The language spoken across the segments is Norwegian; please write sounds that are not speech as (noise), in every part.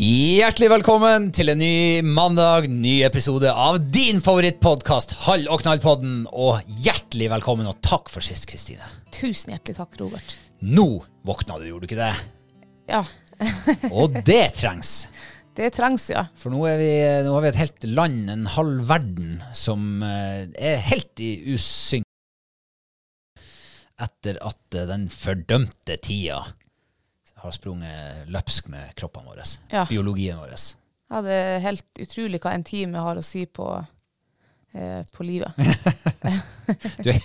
Hjertelig velkommen til en ny mandag, ny episode av din favorittpodkast, Hall og knall-podden. Og hjertelig velkommen, og takk for sist, Kristine. Tusen hjertelig takk, Robert. Nå våkna du, gjorde du ikke det? Ja, (laughs) Og det trengs. det trengs, ja. For nå, vi, nå har vi et helt land, en halv verden, som eh, er helt i usynk etter at eh, den fordømte tida har sprunget løpsk med kroppene våre, Ja. biologien vår. ja. Det er helt utrolig hva en time har å si på, eh, på livet. (laughs) Du er,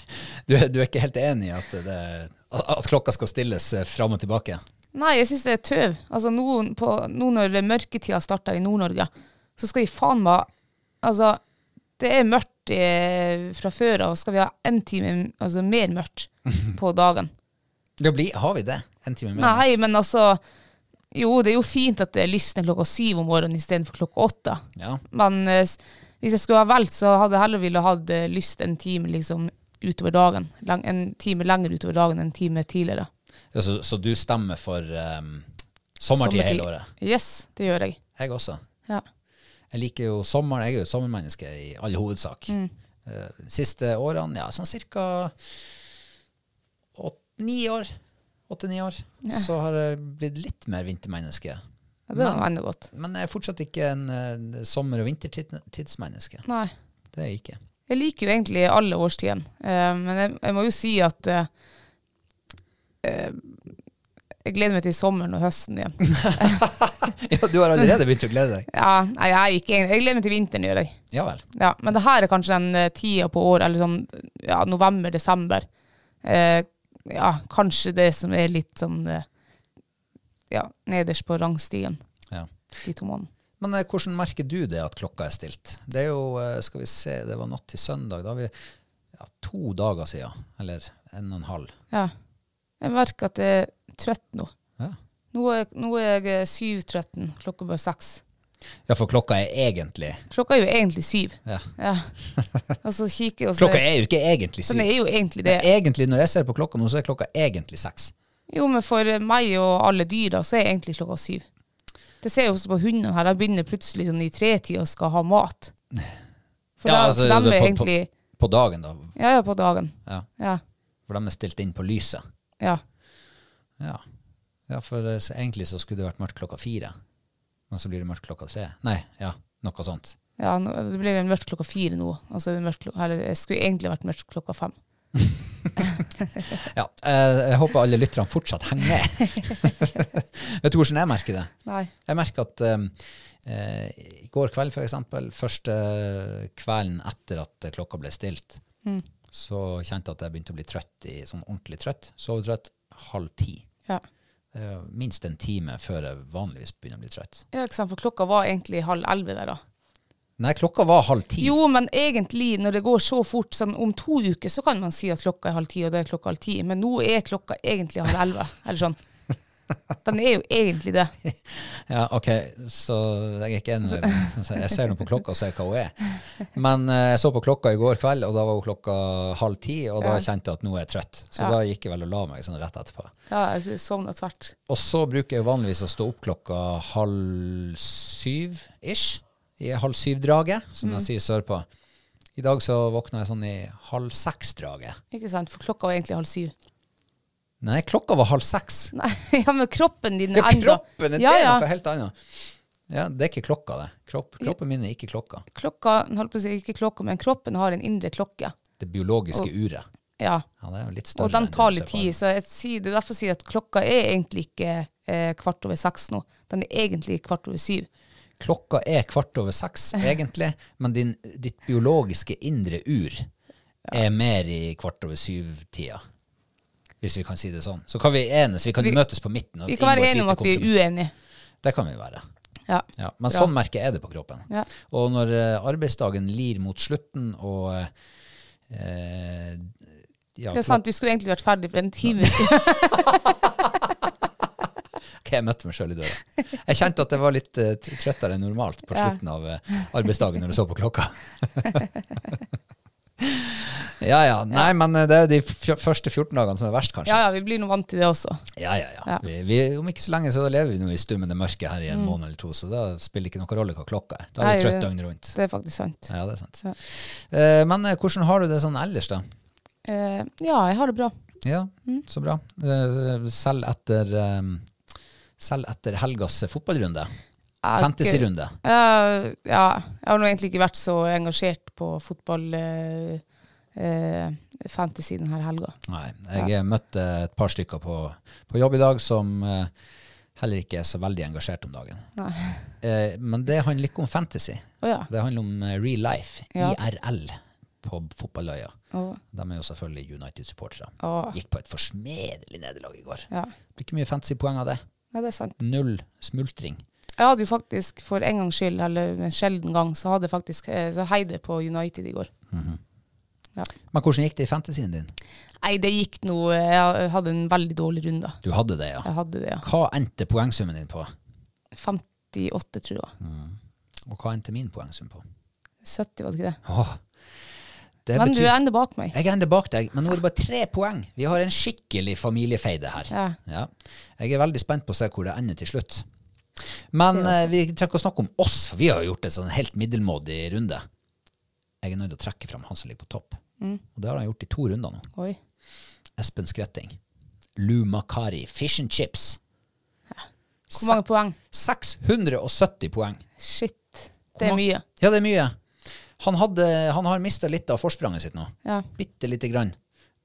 du, er, du er ikke helt enig i at, det, at klokka skal stilles eh, fram og tilbake? Nei, jeg syns det er tøv. Altså, nå, på, nå når mørketida starter i Nord-Norge, så skal vi faen meg Altså, det er mørkt eh, fra før av, og skal vi ha en time altså, mer mørkt (laughs) på dagen. Det blir, har vi det? En time mer? Nei, men altså Jo, det er jo fint at det lysner klokka syv om morgenen istedenfor klokka åtte. Ja. Men eh, hvis jeg skulle ha valgt, så hadde jeg heller ville hatt eh, lyst en time liksom utover dagen. Lang, en time lenger utover dagen enn en time tidligere. Ja, så, så du stemmer for um, sommertid hele året? Yes, det gjør jeg. Jeg også. Ja. Jeg liker jo sommeren. Jeg er jo et sommermenneske i all hovedsak. Mm. Uh, siste årene, ja, sånn cirka åtte-ni år. Åtte-ni år. Så har jeg blitt litt mer vintermenneske. Ja, det var Men- godt. Men jeg er fortsatt ikke en uh, sommer- og vintertidsmenneske. Nei. Det er jeg ikke. Jeg liker jo egentlig alle årstidene, uh, men jeg, jeg må jo si at eh, jeg gleder meg til sommeren og høsten igjen. (laughs) Ja, du har allerede begynt å glede deg? Ja, nei, jeg, ikke, jeg gleder meg til vinteren, gjør jeg. Ja vel. Ja, men det her er kanskje den tida på året, eller sånn ja, november-desember. Eh, ja, kanskje det som er litt sånn eh, ja, nederst på rangstigen Ja. de to månedene. Men eh, hvordan merker du det at klokka er stilt? Det er jo, eh, skal vi se, det var natt til søndag. Da har vi ja, to dager siden, eller en og en halv. Ja. Jeg merker at jeg er trøtt nå. Ja. Nå er, nå er jeg eh, syv-13, klokka bare seks. Ja, for klokka er egentlig Klokka er jo egentlig syv. ja. Ja. Og så kikker så Klokka er jo ikke egentlig syv. Den er jo egentlig det. Egentlig, når jeg ser på klokka nå, så er klokka egentlig seks. Jo, men for meg og alle dyra så er egentlig klokka syv. Det ser jeg også på hundene her. De begynner plutselig sånn i tretida og skal ha mat. For, Ja, da, altså, de på- er på- egentlig På dagen, da. Ja, ja, på dagen. Ja. Ja. For de er stilt inn på lyset. ja. Ja. ja, for så egentlig så skulle det vært mørkt klokka fire. Men så blir det mørkt klokka tre. Nei, ja, noe sånt. ja nå, det ble mørkt klokka fire nå. Altså, det er mørkt, eller, det skulle egentlig vært mørkt klokka fem. (laughs) Ja, eh, jeg håper alle lytterne fortsatt henger med. (laughs) Vet du hvordan jeg merker det? Nei. Jeg merker at um, i går kveld, eksempel, første kvelden etter at klokka ble stilt, så kjente jeg at jeg begynte å bli trøtt, i, sånn ordentlig trøtt. Sovetrøtt halv ti. Ja. Er minst en time før jeg vanligvis begynner å bli trøtt. ja, ikke sant, for klokka var egentlig halv elleve der, da. Nei, klokka var halv ti. Jo, men egentlig, når det går så fort, sånn om to uker, så kan man si at klokka er halv ti, og det er klokka halv ti. Men nå er klokka egentlig halv elleve, eller sånn. Den er jo egentlig det. (laughs) Ja, ok, så jeg er ikke enig. Jeg ser nå på klokka og ser hva hun er. Men eh, jeg så på klokka i går kveld, og da var hun klokka halv ti, og da kjente jeg at nå er jeg trøtt. Så Ja. da gikk jeg vel og la meg sånn rett etterpå. Ja, jeg sovna tvert. Og så bruker jeg vanligvis å stå opp klokka halv syv-ish. I halv syv-draget, som Mm. jeg sier sørpå. I dag så våkna jeg sånn i halv seks-draget. Ikke sant, for klokka var egentlig halv syv. Nei, klokka var halv seks. Nei, (laughs) ja, men kroppen din Ja, er kroppen! Det ja, er noe helt annet. Ja, Det er ikke klokka, det. Kropp, kroppen min er ikke klokka. Klokka, holdt på å si, ikke klokka, men kroppen har en indre klokke. Det biologiske uret. Ja, Ja, det er litt større og den tar litt tid, så jeg sier, det er derfor jeg sier at klokka er egentlig ikke eh, kvart over seks nå. Den er egentlig kvart over syv. Klokka er kvart over seks, (laughs) egentlig, men din, ditt biologiske indre ur er mer i kvart over syv-tida. Hvis vi kan si det sånn. Så kan vi enes, vi kan Vi- møtes på midten. og Vi kan være enige om at vi er uenige. Det kan vi være. Ja. Ja, men Bra. sånn merke er det på kroppen. Ja. Og når uh, arbeidsdagen lir mot slutten, og uh, ja, Det er sant, du skulle egentlig vært ferdig for en time. (laughs) Ok, jeg møtte meg sjøl i døra. Jeg kjente at jeg var litt uh, trøttere enn normalt på slutten av arbeidsdagen når jeg så på klokka. (laughs) (laughs) ja ja. Nei, men eh, det er de første 14 dagene som er verst, kanskje. Ja, ja, vi blir nå vant til det også. Ja, ja, ja. Ja. Mm. Vi, vi, om ikke så lenge så lever vi nå i stummende mørke her i en måned eller to, så da spiller ikke noen rolle hva klokka er. Da er vi trøtt døgnet rundt. Det er faktisk sant. Ja, det er sant. Ja. Eh, men eh, hvordan har du det sånn ellers, da? Eh, ja, jeg har det bra. Ja, Mm. så bra. Eh, selv etter eh, selv etter helgas fotballrunde. Fantasy-runde. Eh, ja, jeg har nå egentlig ikke vært så engasjert på fotball fantasy denne helga. Nei, jeg møtte et par stykker på, på jobb i dag som eh, heller ikke er så veldig engasjert om dagen. (laughs) Eh, men det handler ikke om fantasy. Oh, ja. Det handler om eh, real life, Ja. IRL, på fotballøya. Oh. De er jo selvfølgelig United-supportere. Oh. Gikk på et forsmedelig nederlag i går. ja. Det blir ikke mye fantasy-poeng av det. ja, det er sant. Null smultring. Jeg hadde jo faktisk for en gangs skyld, eller en sjelden gang, så hadde jeg faktisk eh, så heide på United i går. Men hvordan gikk det i fantasyen din? Nei, det gikk noe Jeg hadde en veldig dårlig runde. Du hadde det, ja. Jeg hadde det, ja. Hva endte poengsummen din på? 58, tror jeg. Og hva endte min poengsum på? 70, var det ikke det? Åh, det Men du betyr- du ender bak meg. Jeg ender bak deg, men nå er det bare tre poeng. Vi har en skikkelig familiefeide her. Ja. Ja. Jeg er veldig spent på å se hvor det ender til slutt. Men eh, vi trenger ikke å snakke om oss, for vi har gjort en sånn helt middelmådig runde. Jeg er nødt til å trekke fram han som ligger på topp. Mm. Og det har han gjort i to runder nå. Oi. Espen Skretting. Lou Makari. Fish and chips. Hvor mange poeng? 670 poeng. Shit. Det er mye. Ja, det er mye. Han, hadde, han har mista litt av forspranget sitt nå. Ja. Bitte lite grann.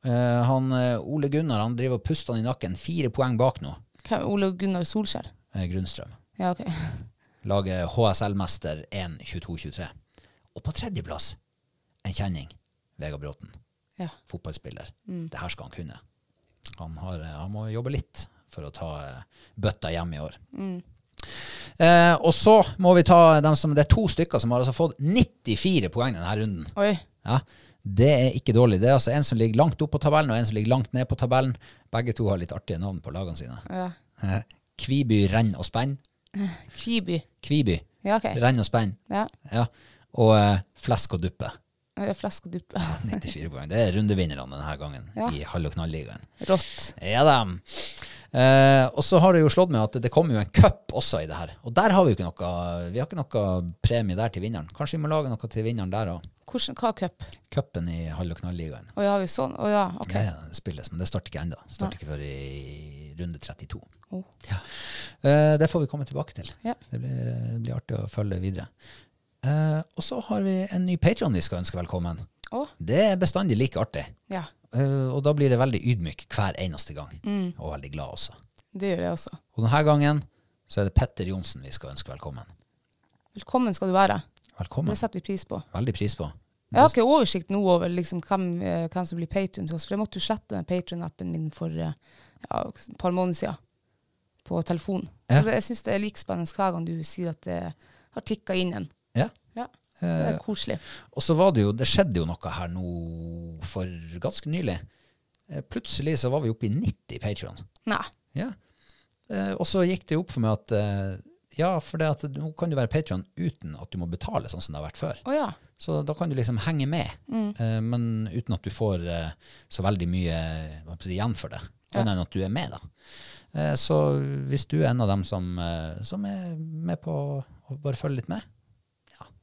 Uh, han, eh, Ole Gunnar han driver og puster han i nakken. Fire poeng bak nå. Hvem- Ole Gunnar Solskjær. eh, Grunnstrøm. Ja, ok. (laughs) Lager HSL-mester 1-22-23. Og på tredjeplass en kjenning. Vegard Bråten. Ja. Fotballspiller. Det her skal han kunne. Han, har, eh, han må jobbe litt for å ta eh, bøtta hjem i år. Eh, og så må vi ta dem som Det er to stykker som har altså fått 94 poeng denne runden. Oi. Ja, Det er ikke dårlig. Det er altså en som ligger langt opp på tabellen, og en som ligger langt ned på tabellen. Begge to har litt artige navn på lagene sine. Ja. Eh, (laughs) Kviby, renn og spenn. Kviby. Kviby, Ja, okay. renn og spenn. Ja. Ja. Og eh, flesk og duppe. Ja, Flesk og dypt. (laughs) 94 poeng. Det er rundevinnerne denne gangen Ja. i Hall- og knall-ligaen. Rått. Ja da. Eh, og så har det jo slått meg at det kommer jo en cup også i det her. Og der har vi jo ikke noe Vi har ikke noe premie der til vinneren. Kanskje vi må lage noe til vinneren der òg. Hva cup? Cupen i Hall- og knall-ligaen. Å ja, vi sånn? Å ja, ok. Ja, ja, det spilles, men det starter ikke ennå. Starter ikke før i runde 32. Oh. Ja. Eh, det får vi komme tilbake til. Ja. Det, blir, det blir artig å følge videre. Eh, og så har vi en ny patron vi skal ønske velkommen. Oh. Det er bestandig like artig. ja. Uh, og da blir det veldig ydmyk hver eneste gang. Mm. Og veldig glad også. Det gjør jeg også. Og denne gangen så er det Petter Johnsen vi skal ønske velkommen. Velkommen skal du være. Velkommen. Det setter vi pris på. Veldig pris på. Jeg har ikke oversikt nå over liksom hvem, eh, hvem som blir patron til oss, for jeg måtte jo slette den patron-appen min for eh, ja, et par måneder siden på telefon. Ja. Så det, jeg syns det er like spennende hver gang du sier at det har tikka inn en. Ja. Ja, det er koselig. Og så var det jo, det skjedde jo noe her nå for ganske nylig. Eh, Plutselig så var vi oppe i 90 Patreon. Ja. Eh, Og så gikk det jo opp for meg at eh, ja, for det at nå kan du være Patreon uten at du må betale sånn som det har vært før. Oh, ja. Så da kan du liksom henge med, eh, men uten at du får eh, så veldig mye si, igjen for det. Annet enn at du er med, da. Eh, så hvis du er en av dem som, eh, som er med på å bare følge litt med, ja,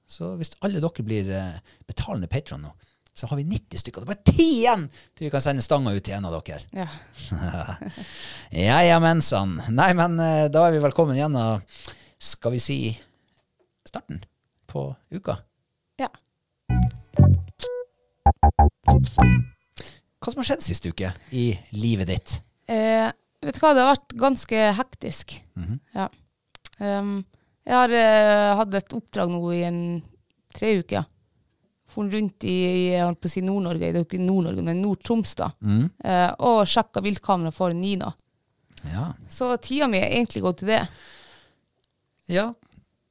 så hvis alle dere blir eh, betalende Patreon nå, så har vi 90 stykker. Det er bare 10 igjen til vi kan sende stanga ut til en av dere. ja. (laughs) Ja, ja, mensan. Nei, men eh, da er vi velkommen gjennom, skal vi si, starten på uka. ja. Hva som har skjedd siste uke i livet ditt? Eh, vet du hva, det har vært ganske hektisk. Mhm. Ja. Um, jeg har eh, hatt et oppdrag nå i en tre uker. For rundt i, jeg holdt på å si Nord-Norge, det er jo ikke Nord-Norge, men Nord-Troms, da. Mm. Eh, og sjekka viltkamera for Nina. Ja. Så tida mi er egentlig gått til det. ja,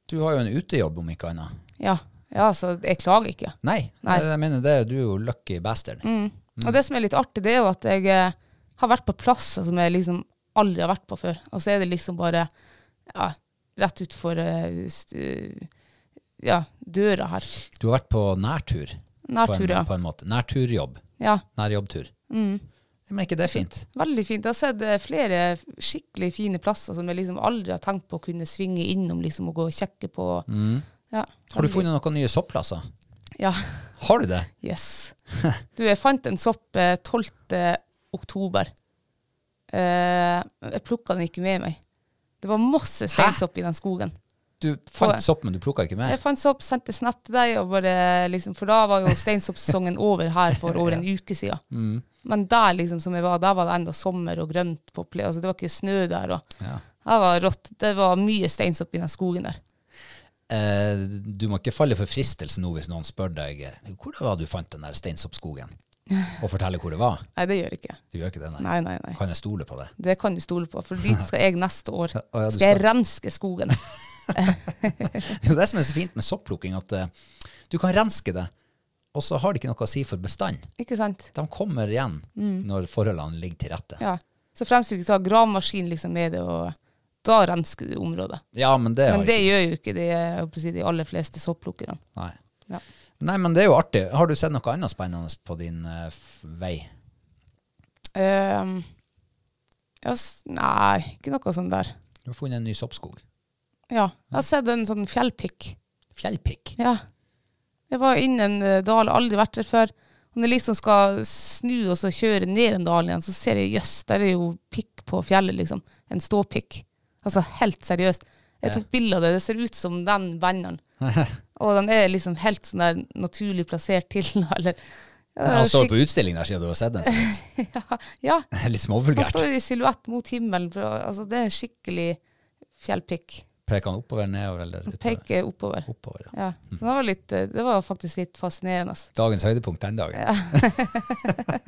du har jo en utejobb om ikke annet. Ja, ja så jeg klager ikke. Nei, Nei. jeg mener det, du er jo lucky bastard. Mm. Og det som er litt artig, det er jo at jeg eh, har vært på plasser som jeg liksom aldri har vært på før. Og så er det liksom bare ja, rett utfor uh, ja, døra her. Du har vært på nærtur, Nærtur, på, en, ja. på en måte. Nærturjobb. ja. Nærjobbtur. Mm. Men er ikke det fint? Veldig fint. Jeg har sett eh, flere skikkelig fine plasser som jeg liksom aldri har tenkt på å kunne svinge innom liksom, og gå og kjekke på. Ja, Mm. Har du funnet noen nye sopplasser? Ja. Har du det? Yes. (laughs) Du, jeg fant en sopp eh, 12. oktober. Eh, jeg plukka den ikke med meg. Det var masse steinsopp i den skogen. Du fant sopp, men du plukka ikke med? Jeg fant sopp, sendte snap til deg, bare, liksom, for da var jo steinsoppsesongen over her for over en (laughs) uke siden. Mm. Men der liksom som jeg var, der var det enda sommer og grønt på ple altså Det var ikke snø der. Og, Ja. Det var rått. Det var mye steinsopp i den skogen der. Eh, du må ikke falle for fristelsen nå hvis noen spør deg eh, hvor det var du fant den der steinsoppskogen, og fortelle hvor det var. Nei, det gjør jeg ikke. Du gjør ikke det, nei. Nei, nei, nei. Kan jeg stole på det? Det kan du stole på, for dit skal jeg neste år. (laughs) ja, ja, skal, Skal jeg renske skogen. (laughs) Det er det som er så fint med sopplukking, at uh, du kan renske det, og så har det ikke noe å si for bestand. Ikke sant? De kommer igjen når forholdene ligger til rette. Ja. Så fremst du ikke tar gravemaskin liksom med det, og da rensker du området. Ja, men det Men det ikke gjør jo ikke de, si, de aller fleste sopplukkerne. Nei. Ja. Nei, men det er jo artig. Har du sett noe annet spennende på din uh, vei? Um, ja, nei, ikke noe sånt der. Du har funnet en ny soppskog. Ja, jeg har sett en sånn fjellpikk. Fjellpikk. Ja. Jeg var inne en eh, dal, aldri vært der før. Og når jeg liksom skal snu og så kjøre ned en dal igjen, så ser jeg jøss, der er jo pikk på fjellet, liksom. En ståpikk. Altså helt seriøst. Jeg tok bilde av det, det ser ut som den venneren. (laughs) og den er liksom helt sånn der naturlig plassert til, (laughs) eller ja, Han står på utstilling der siden du har sett den så vidt. (laughs) ja, ja, (laughs) Litt han står i silhuett mot himmelen. Altså, det er skikkelig fjellpikk. Peker han oppover, nedover eller utover? Peker oppover. Oppover, ja. Ja. Så det, var litt, eh, det var faktisk litt fascinerende. Dagens høydepunkt den dagen. Nei,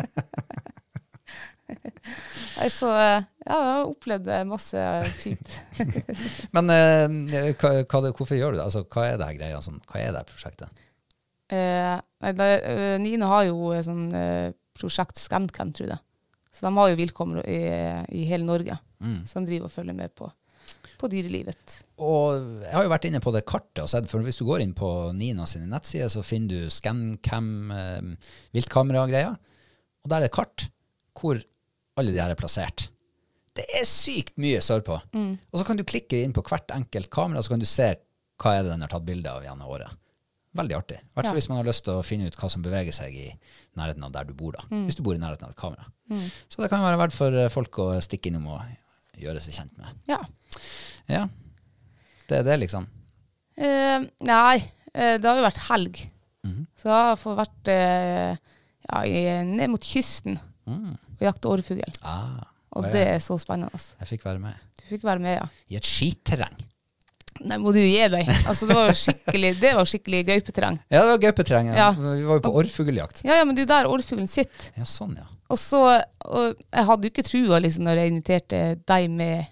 Så eh, ja, jeg opplevd masse fint. (laughs) Men eh, hva, hva, hvorfor gjør du det? Altså, hva er det greia? Sånn, hva er det prosjektet? Eh, da, eh, Nina har jo sånn eh, prosjekt Scamcam, tror jeg. Så de har jo vilkår i, i hele Norge. Mm. Så de driver og følger med på, på dyrelivet. Og jeg har jo vært inne på det kartet og sett, for hvis du går inn på Nina sine nettsider, så finner du scancam, eh, viltkamera-greier. Og der er det kart hvor alle de her er plassert. Det er sykt mye sørpå. Og så kan du klikke inn på hvert enkelt kamera, så kan du se hva er det den har tatt bilde av gjennom året. Veldig artig. I hvert fall Ja. hvis man har lyst til å finne ut hva som beveger seg i nærheten av der du bor. da. Hvis du bor i nærheten av et kamera. Så det kan være verdt for eh, folk å stikke innom og gjøre seg kjent med. Ja. Ja, det er det, liksom. Uh, nei, eh, det har jo vært helg. Mhm. Så jeg har vært uh, ja, ned mot kysten og jakte orrfugl. Ah, Og det er så spennende. altså. Jeg fikk være med. Du fikk være med, ja. I et skiterreng. Nei, må du gi deg. Altså, det var skikkelig, det var skikkelig gaupeterreng. Ja, det var gaupeterreng. Ja. Ja. Vi var jo på orrfugljakt. Ja, ja, men det er jo der orrfuglen sitter. Ja, sånn, ja. Og så, og jeg hadde jo ikke trua liksom, når jeg inviterte deg med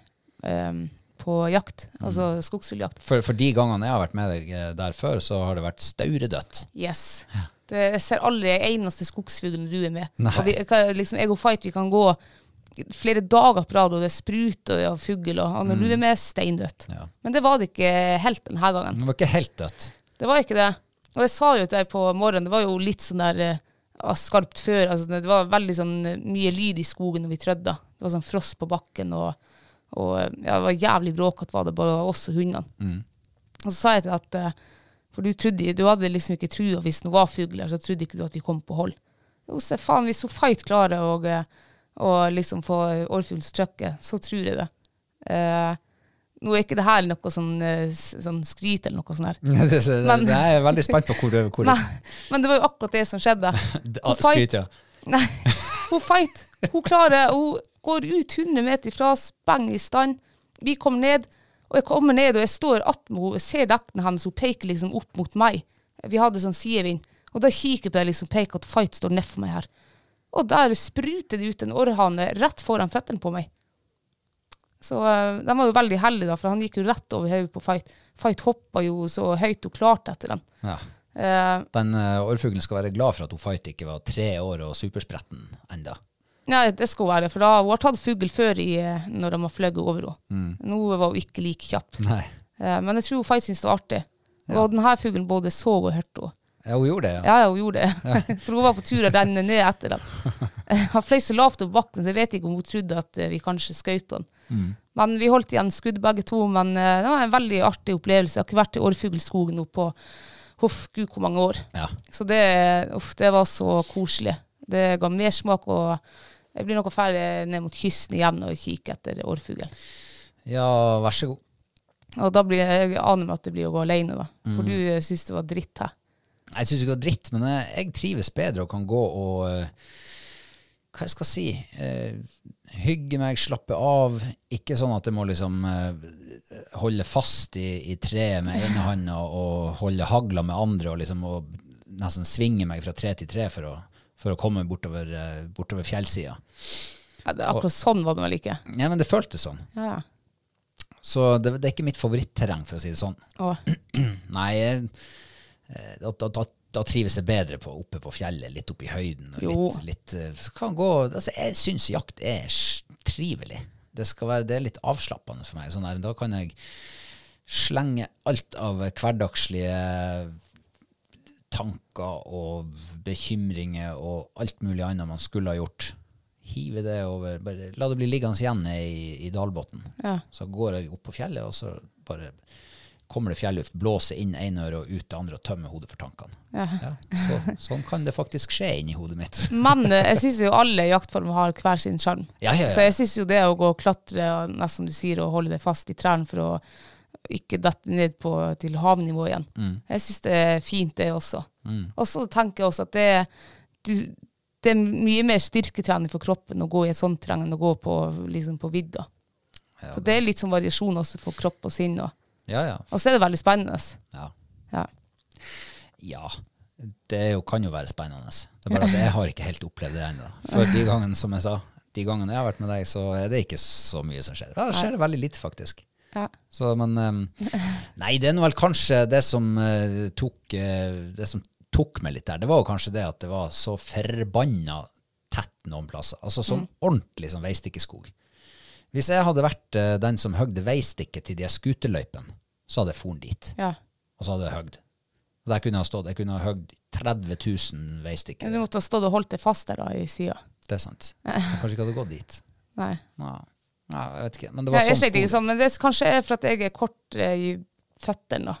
um, på jakt, altså skogsfugljakt. For, for de gangene jeg har vært med deg eh, der før, så har det vært stauredødt. Yes. Det, jeg ser aldri en eneste skogsfugl når du er med. Og vi, liksom, jeg og Fight vi kan gå flere dager på rad, og det spruter av fugl, og, og når du er med, steindødt. Ja. Men det var det ikke helt denne gangen. Det var ikke helt dødt. Det var ikke det. Og jeg sa jo til deg på morgenen, det var jo litt sånn der eh, skarpt før. Altså, det var veldig sånn eh, mye lyd i skogen når vi trødde. Det var sånn frost på bakken, og, og eh, ja, det var jævlig bråkete var det, bare oss og hundene. Og så sa jeg til deg at eh, For du trodde du hadde liksom ikke trua hvis det var fugler, så trodde ikke du at vi kom på hold. Jo, se faen, hvis hun fight klarer å, eh, liksom få orrfuglstrykket, så tror jeg det. Eh, nå er ikke det her noe sånn, eh, sånn skryt eller noe sånt her. (laughs) det, det, Men- det er jeg veldig spent på hvor du hvor, (laughs) Nei, men det var jo akkurat det som skjedde. (laughs) Ah, Skryt, ja. Nei, hun fight. Hun klarer, hun går ut 100 meter fra speng i stand. Vi kommer ned, og jeg kommer ned, og jeg står attmed henne, jeg ser dekkene hennes, hun peker liksom opp mot meg. Vi hadde sånn sidevind. Og da kikker jeg på deg liksom peker at fight står nedfor meg her. Og der spruter det ut en orrhane rett foran føttene på meg. Så eh, de var jo veldig heldige, da, for han gikk jo rett over hodet på Fight. Fight hoppa jo så høyt hun klarte etter den. ja. Uh, Den uh, orrfuglen skal være glad for at hun Fight ikke var tre år og superspretten enda. Nei, det skal hun være, for da, hun har tatt fugl før i, eh, når de har fløyet over henne. Nå var hun ikke like kjapp. Nei. Eh, men jeg tror hun faktisk syntes det var artig. Og denne fuglen både så og hørte henne. Ja, hun gjorde det, ja. Ja, ja, hun gjorde det. (laughs) For hun var på tur og renne ned etter den. (laughs) Han fløy så lavt opp bakken, så jeg vet ikke om hun trodde at eh, vi kanskje skjøt på den. Men vi holdt igjen skudd begge to, men eh, det var en veldig artig opplevelse. Jeg har ikke vært i Årfuglskogen nå på huff, gud hvor mange år. ja. Så det, uff, det var så koselig. Det ga mersmak, og jeg blir nok ferdig ned mot kysten igjen og kikke etter orrfugl. Ja, vær så god. Og da blir jeg, jeg aner meg at det blir å gå alene, da. For du eh, syns det var dritt her. Jeg syns ikke det var dritt, men jeg, jeg trives bedre og kan gå og eh, Hva jeg skal si Uh, Hygge meg, slappe av. Ikke sånn at jeg må liksom uh, holde fast i, i treet med ene hånda og holde hagla med andre og liksom og nesten svinge meg fra tre til tre for å, for å komme bortover, uh, bortover fjellsida. Ja, akkurat sånn var det vel ikke. Ja, men det føltes sånn. Ja. Så det, det er ikke mitt favoritterreng, for å si det sånn. Åh. (clears throat) Nei, eh, da, da, da, da trives jeg bedre på, oppe på fjellet, litt oppe i høyden. Og litt, litt, eh, kan gå, altså, jeg syns jakt er trivelig. Det, skal være, det er litt avslappende for meg. Sånn der, da kan jeg slenge alt av hverdagslige tanker og bekymringer og alt mulig annet man skulle ha gjort. Hive det over, bare la det bli liggende igjen i, i dalbunnen. Ja. Så går jeg opp på fjellet, og så bare kommer det fjelluft, blåser inn ene øret og ut det andre og tømmer hodet for tankene. Ja, så, sånn kan det faktisk skje inni hodet mitt. (laughs) Men eh, jeg syns jo alle jaktformer har hver sin sjarm. Ja, ja, ja. Så jeg syns jo det å gå og klatre, og nesten som du sier, og holde det fast i trærne for å ikke dette ned på, til havnivå igjen. Mm. Jeg syns det er fint, det også. Og så tenker jeg også at det, du, det er mye mer styrketrening for kroppen å gå i et sånt terreng enn å gå på, liksom på vidda. så det er litt sånn variasjon også for kropp og sinn. Og, Ja, ja. og så er det veldig spennende. Ja. Ja. ja. Det jo, kan jo være spennende. Det er bare at jeg har ikke helt opplevd det ennå. For de gangene, som jeg sa, de gangene jeg har vært med deg, så er det ikke så mye som skjer. Ja, det skjer veldig litt, faktisk. Ja. Så, men um, Nei, det er vel kanskje det som uh, tok uh, Det som tok meg litt der, det var jo kanskje det at det var så forbanna tett noen plasser. Altså sånn ordentlig sånn veistikkeskog. Hvis jeg hadde vært uh, den som høgde veistikket til de skuterløypene, så hadde jeg foren dit. Ja. Og så hadde jeg høgd. Og der kunne jeg ha stått. Jeg kunne ha høgd 30 000 veistikker. Du måtte ha stått og holdt det fast der da, i sida. Det er sant. Jeg kanskje ikke hadde gått dit. (laughs) Nei. Ja. Ja, jeg vet ikke. Men det var Ja, jeg sånn ikke sånn, men det er kanskje er for at jeg er kort eh, i føttene.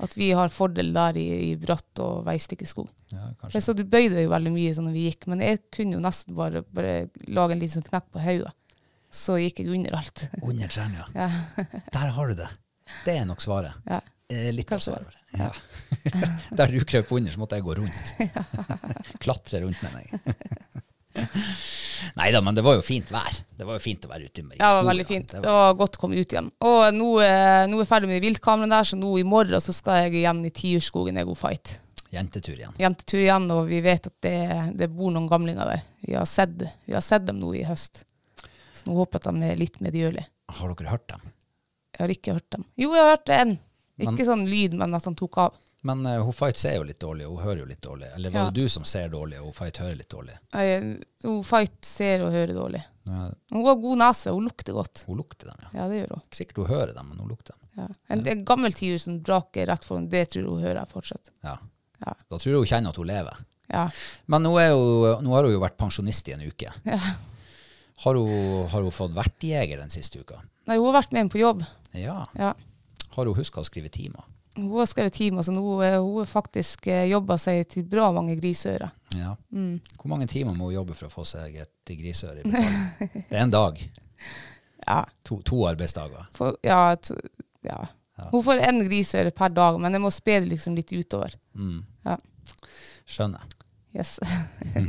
At vi har fordel der i, i bratt og veistikkeskog. Ja, kanskje. Så du bøyde deg jo veldig mye sånn når vi gikk, men jeg kunne jo nesten bare, bare lage en liten sånn knekk på hodet. Så gikk jeg under alt. (laughs) Under trærne, ja. Ja. Der har du det. Det er nok svaret. Ja. Eh, Litt Kanskje av svaret. Ja. (laughs) Der du krøp under, så måtte jeg gå rundt. (laughs) Klatre rundt med meg. Nei da, men det var jo fint vær. Det var jo fint å være ute i, skogen. Ja, det var veldig fint. Det Det var, var godt å komme ut igjen. Og nå, eh, nå er jeg ferdig med de viltkameraene der, så nå i morgen så skal jeg igjen i Tiurskogen Ego Fight. jentetur igjen. Jentetur igjen, og vi vet at det, det bor noen gamlinger der. Vi har sett, vi har sett dem nå i høst. Så nå håper jeg at de er litt medgjørlige. Har dere hørt dem? Jeg har ikke hørt dem. Jo, jeg har hørt en. Ikke Men- sånn lyd, men at han tok av. Men uh, hun Fight ser jo litt dårlig, og hun hører jo litt dårlig. Eller var Ja. det du som ser dårlig, og hun Fight hører litt dårlig? Jeg, hun Fight ser og hører dårlig. Ja, Hun har god nese, hun lukter godt. Hun lukter dem, ja. Ja, det gjør hun. Ikke sikkert hun hører dem, men hun lukter dem. Ja. En, en gammel tiur som braker rett foran, det tror hun hører fortsatt. Ja. Ja. Da tror jeg hun kjenner at hun lever. Ja. Men nå, hun, nå har hun jo vært pensjonist i en uke. ja. Har hun, har hun fått vertjeger den siste uka? Nei, hun har vært med på jobb. Ja. Ja. Har hun huska å skrive timer? Hun har skrevet timer, så nå er hun har faktisk eh, jobba seg til bra mange grisører. Ja. Mm. Hvor mange timer må hun jobbe for å få seg et grisøre i betaling? (laughs) Det er en dag. Ja. To, to arbeidsdager. For, ja, to, ja. Hun får én grisøre per dag, men jeg må spe det liksom litt utover. Mm. Ja. Skjønner. Yes.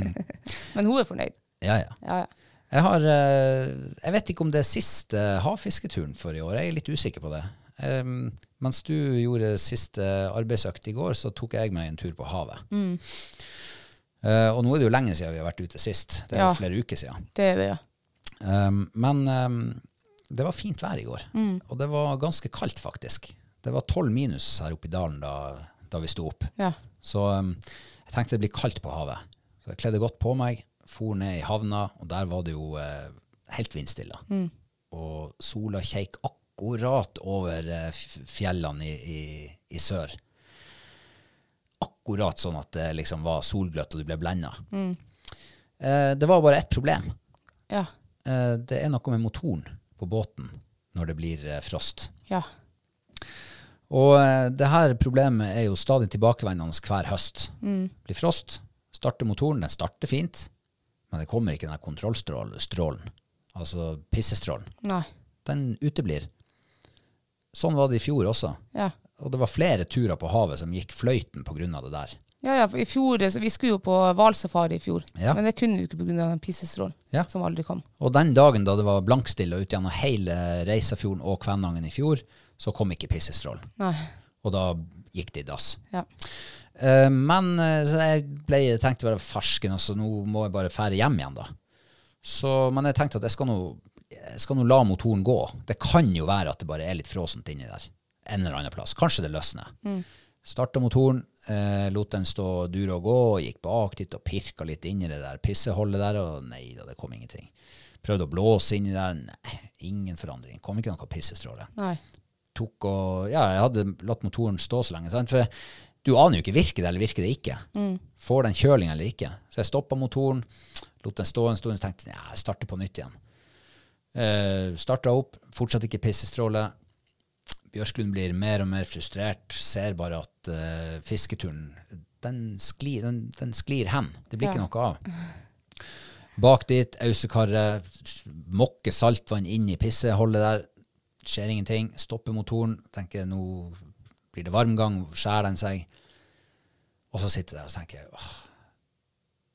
(laughs) men hun er fornøyd. Ja, ja. Ja, ja. Jeg har eh, Jeg vet ikke om det er siste havfisketuren for i år. Jeg er litt usikker på det. Um, mens du gjorde siste arbeidsøkt i går, så tok jeg meg en tur på havet. Mm. Uh, og nå er det jo lenge siden vi har vært ute sist. Det er Ja. flere uker siden. Det er det, ja. Um, men um, det var fint vær i går. Mm. Og det var ganske kaldt, faktisk. Det var tolv minus her oppe i dalen da, da vi sto opp. ja. Så um, jeg tenkte det blir kaldt på havet. Så jeg kledde godt på meg, for ned i havna, og der var det jo eh, helt vindstille. Og sola kjeik akkurat over eh, fjellene i, i, i sør. Akkurat sånn at det liksom var solgløtt og du ble blenda. Eh, det var bare ett problem. Ja. Eh, det er noe med motoren på båten når det blir eh, frost. Ja. Og eh, det her problemet er jo stadig tilbakevendende hver høst. Blir frost, starter motoren, den starter fint, men det kommer ikke den kontrollstrålen, altså pissestrålen. Nei. Den uteblir. Sånn var det i fjor også. Ja. Og det var flere turer på havet som gikk fløyten av det der. Ja, ja, for i fjor, Vi skulle jo på hvalsafari i fjor, Ja. men det kunne vi ikke pga. den pissestrålen Ja. som aldri kom. Og den dagen da det var blankstille ut gjennom hele Reisafjorden og Kvænangen i fjor, så kom ikke pissestrålen. Nei. Og da gikk det i dass. Ja. Uh, men eh, så jeg ble, tenkte bare farsken, altså nå må jeg bare fære hjem igjen da. Så, men jeg tenkte at jeg skal nå skal nå la motoren gå. Det kan jo være at det bare er litt fråsent inni der. En eller annen plass. Kanskje det løsner. Starta motoren, eh, lot den stå dure og gå, og gikk bak dit og pirka litt inn i det der pisseholdet der, og nei da, det kom ingenting. Prøvde å blåse inni der, nei, ingen forandring. Kom ikke noe pissestråle Nei. tok og Ja, jeg hadde latt motoren stå så lenge. Sant? For du aner jo ikke virker det eller virker det ikke. Får den kjøling eller ikke. Så jeg stoppa motoren, lot den stå en stund, og tenkte jeg starter på nytt igjen. Uh, starta opp, fortsatt ikke pissestråle. Bjørklund blir mer og mer frustrert, ser bare at eh, fisketuren den sklir, den, den sklir hen. Det blir ikke noe av. Bak dit, ausekarret, mokke saltvann inn i pisseholdet der. Skjer ingenting. Stopper motoren. Tenker nå blir det varmgang, skjærer den seg. Og så sitter jeg der og tenker åh,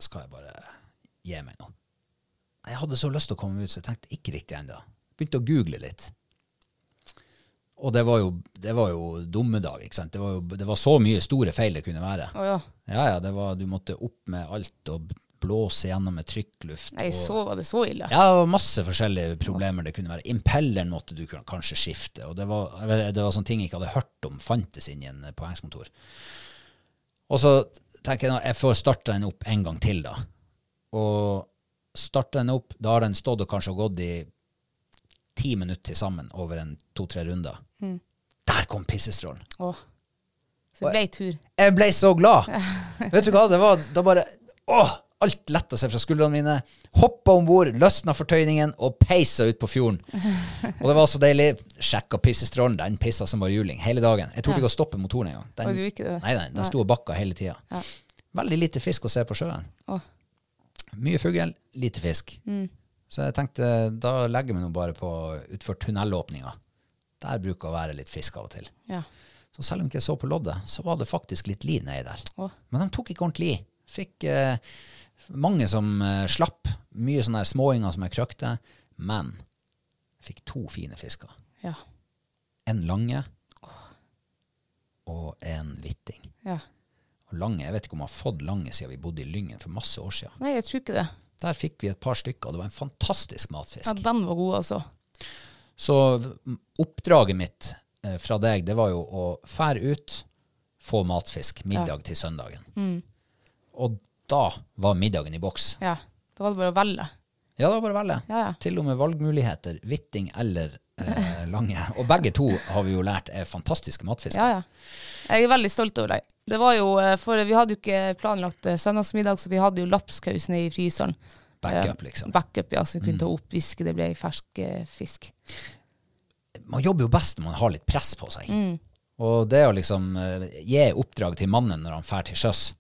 skal jeg bare gi meg nå? Jeg hadde så lyst til å komme ut, så jeg tenkte ikke riktig ennå. Begynte å google litt. Og det var jo, det var jo dommedag, ikke sant. Det var, jo, det var så mye store feil det kunne være. Oh, ja. Ja, ja, det var, du måtte opp med alt og blåse gjennom med trykkluft. Nei, og, så var det så ille. Ja, det var masse forskjellige problemer det kunne være. Impelleren måtte du kan- kanskje skifte, og det var, det var sånne ting jeg ikke hadde hørt om fantes inn i en poengsmotor. Og så tenker jeg nå, jeg får starte den opp en gang til da. Og starte den opp, da har den stått og kanskje gått i ti minutter til sammen over en to-tre runder. Der kom pissestrålen. Åh. Så det ble tur. Jeg ble så glad. (laughs) Vet du hva, det var da bare Åh! Alt letta seg fra skuldrene mine. Hoppa om bord, løsna fortøyningen og peisa ut på fjorden. (laughs) Og det var så deilig. Sjekka pissestrålen. Den pissa som bare juling hele dagen. Jeg torde ikke å stoppe motoren engang. Den? Nei, den, den sto og bakka hele tida. Veldig lite fisk å se på sjøen. Å. Mye fugl, lite fisk. Så jeg tenkte da legger vi nå bare på utfor tunnelåpninga. Der bruker å være litt fisk av og til. Ja. Så selv om jeg ikke så på loddet, så var det faktisk litt liv nedi der. Å. Men de tok ikke ordentlig i. Fikk eh, mange som eh, slapp, mye sånne småinger som jeg krøkte, men fikk to fine fisker. Ja. En lange og en hvitting. ja. Lange, Jeg vet ikke om jeg har fått lange siden vi bodde i Lyngen for masse år siden. Nei, jeg tror ikke det. Der fikk vi et par stykker, og det var en fantastisk matfisk. Ja, den var god, altså. Så oppdraget mitt eh, fra deg, det var jo å fære ut, få matfisk, middag til søndagen. Mm. Og da var middagen i boks. Ja. Da var det bare å velge. Ja, det var bare å velge. Ja, ja. Til og med valgmuligheter, hvitting eller eh, lange. Og begge to har vi jo lært er fantastiske matfisker. Ja, ja. Jeg er veldig stolt over deg. Det var jo, eh, for Vi hadde jo ikke planlagt eh, søndagsmiddag, så vi hadde jo lapskaus nede i fryseren. Backup, Eh, liksom. Backup, ja, så vi kunne ta opp hvis det ble fersk fisk. Man jobber jo best når man har litt press på seg. Og det å liksom gi oppdrag til mannen når han drar til sjøs,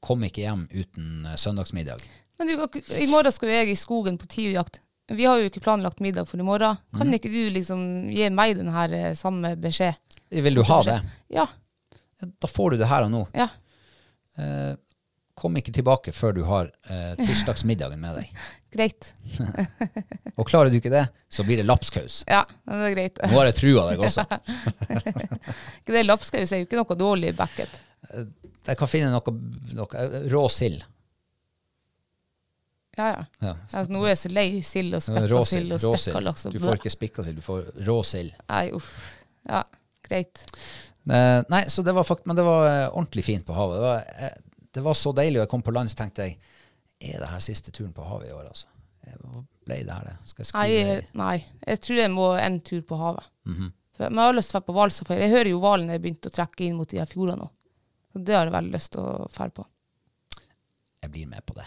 kom ikke hjem uten søndagsmiddag. Men du, i morgen skal jeg i skogen på tiurjakt. Vi har jo ikke planlagt middag for i morgen. Kan ikke du liksom gi meg den her samme beskjed? Vil du ha det? Ja. Da får du det her og nå. Ja. Eh, kom ikke tilbake før du har eh, tirsdagsmiddagen med deg. (laughs) Greit. (laughs) Og klarer du ikke det, så blir det lapskaus. Ja, det er greit. Nå har jeg trua deg også. (laughs) Ikke det Lapskaus er jo ikke noe dårlig backup. Jeg kan finne noe, noe rå sild. Ja, ja. Ja. Altså, nå er jeg så lei sild og spekka sild og spekka laks. Du får ikke spikka sild, du får rå sild. Nei, uff. Ja, greit. Eh, nei, så det var fakt, men det var eh, ordentlig fint på havet. Det var, eh, det var så deilig, og jeg kom på land, så tenkte jeg er det her siste turen på havet i år, altså? Ble det her, det? Skal jeg Nei, skrive nei, jeg tror jeg må en tur på havet. Mhm. For Men jeg har lyst til å dra på hvalsafari. Jeg hører jo hvalen er begynt å trekke inn mot de her fjordene nå. Så det har jeg veldig lyst til å dra på. Jeg blir med på det.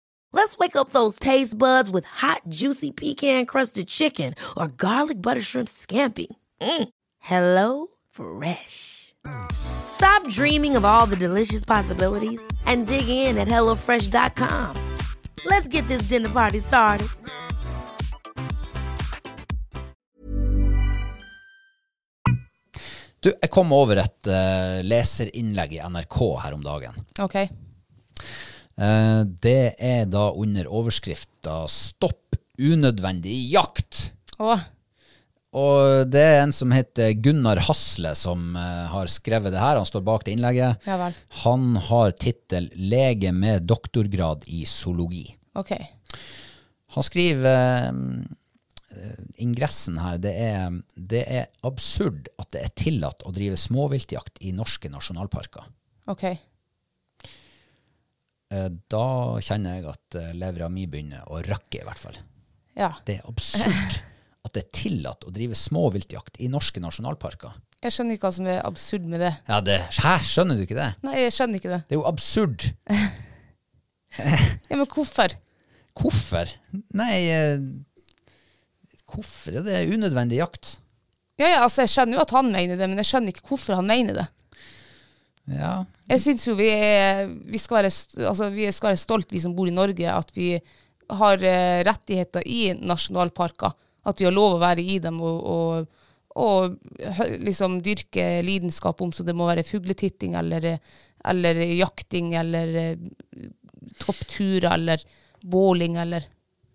Let's wake up those taste buds with hot, juicy pecan crusted chicken or garlic butter shrimp scampi. Mm. Hello Fresh. Stop dreaming of all the delicious possibilities and dig in at HelloFresh.com. Let's get this dinner party started. Du, jeg kom over et eh, leserinnlegg i NRK her om dagen. OK. Eh, det er da under overskrifta 'Stopp unødvendig jakt'. Åh. Og det er en som heter Gunnar Hasle som eh, har skrevet det her. Han står bak det innlegget. ja. Han har tittel 'Lege med doktorgrad i zoologi'. OK. Han skriver eh, ingressen her det er, det er absurd at det er tillatt å drive småviltjakt i norske nasjonalparker. OK. Eh, Da kjenner jeg at eh, levra mi begynner å røkke, i hvert fall. Ja. Det er absurd (laughs) at det er tillatt å drive småviltjakt i norske nasjonalparker. Jeg skjønner ikke hva som er absurd med det. Ja, det, Hæ, skjønner du ikke det? Nei, jeg skjønner ikke det. Det er jo absurd. (laughs) Ja, Men hvorfor? Hvorfor? Nei eh, Hvorfor? er Det unødvendig jakt. Ja, ja, altså Jeg skjønner jo at han mener det, men jeg skjønner ikke hvorfor han mener det. Ja, Jeg syns jo vi, er, vi, skal være, altså, vi skal være stolt, vi som bor i Norge, at vi har eh, rettigheter i nasjonalparker. At vi har lov å være i dem og, og, og liksom dyrke lidenskap om så det må være fugletitting eller, eller jakting eller eh, toppturer eller båling eller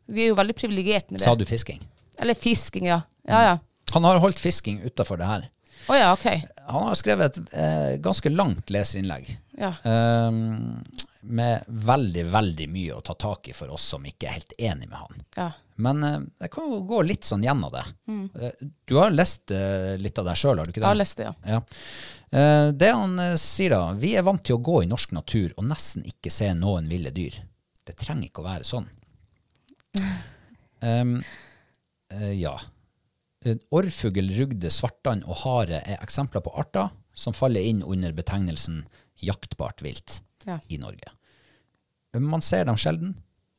Vi er jo veldig privilegerte med det. Sa du fisking? Eller fisking, ja. Ja, ja. Han har holdt fisking utafor det her. Å ja, okay. Han har skrevet et eh, ganske langt leserinnlegg. Ja. Um, med veldig, veldig mye å ta tak i for oss som ikke er helt enig med han. ja. Men eh, jeg kan jo gå litt sånn gjennom det. Mm. du har lest eh, litt av deg sjøl, har du ikke det? Jeg har lest det, ja. Ja. Eh, det han eh, sier da, vi er vant til å gå i norsk natur og nesten ikke se noen ville dyr. Det trenger ikke å være sånn. um, (laughs) eh, ja. Eh, Orrfugl, rugde, svartand og hare er eksempler på arter som faller inn under betegnelsen jaktbart vilt Ja. i Norge. Man ser dem sjelden,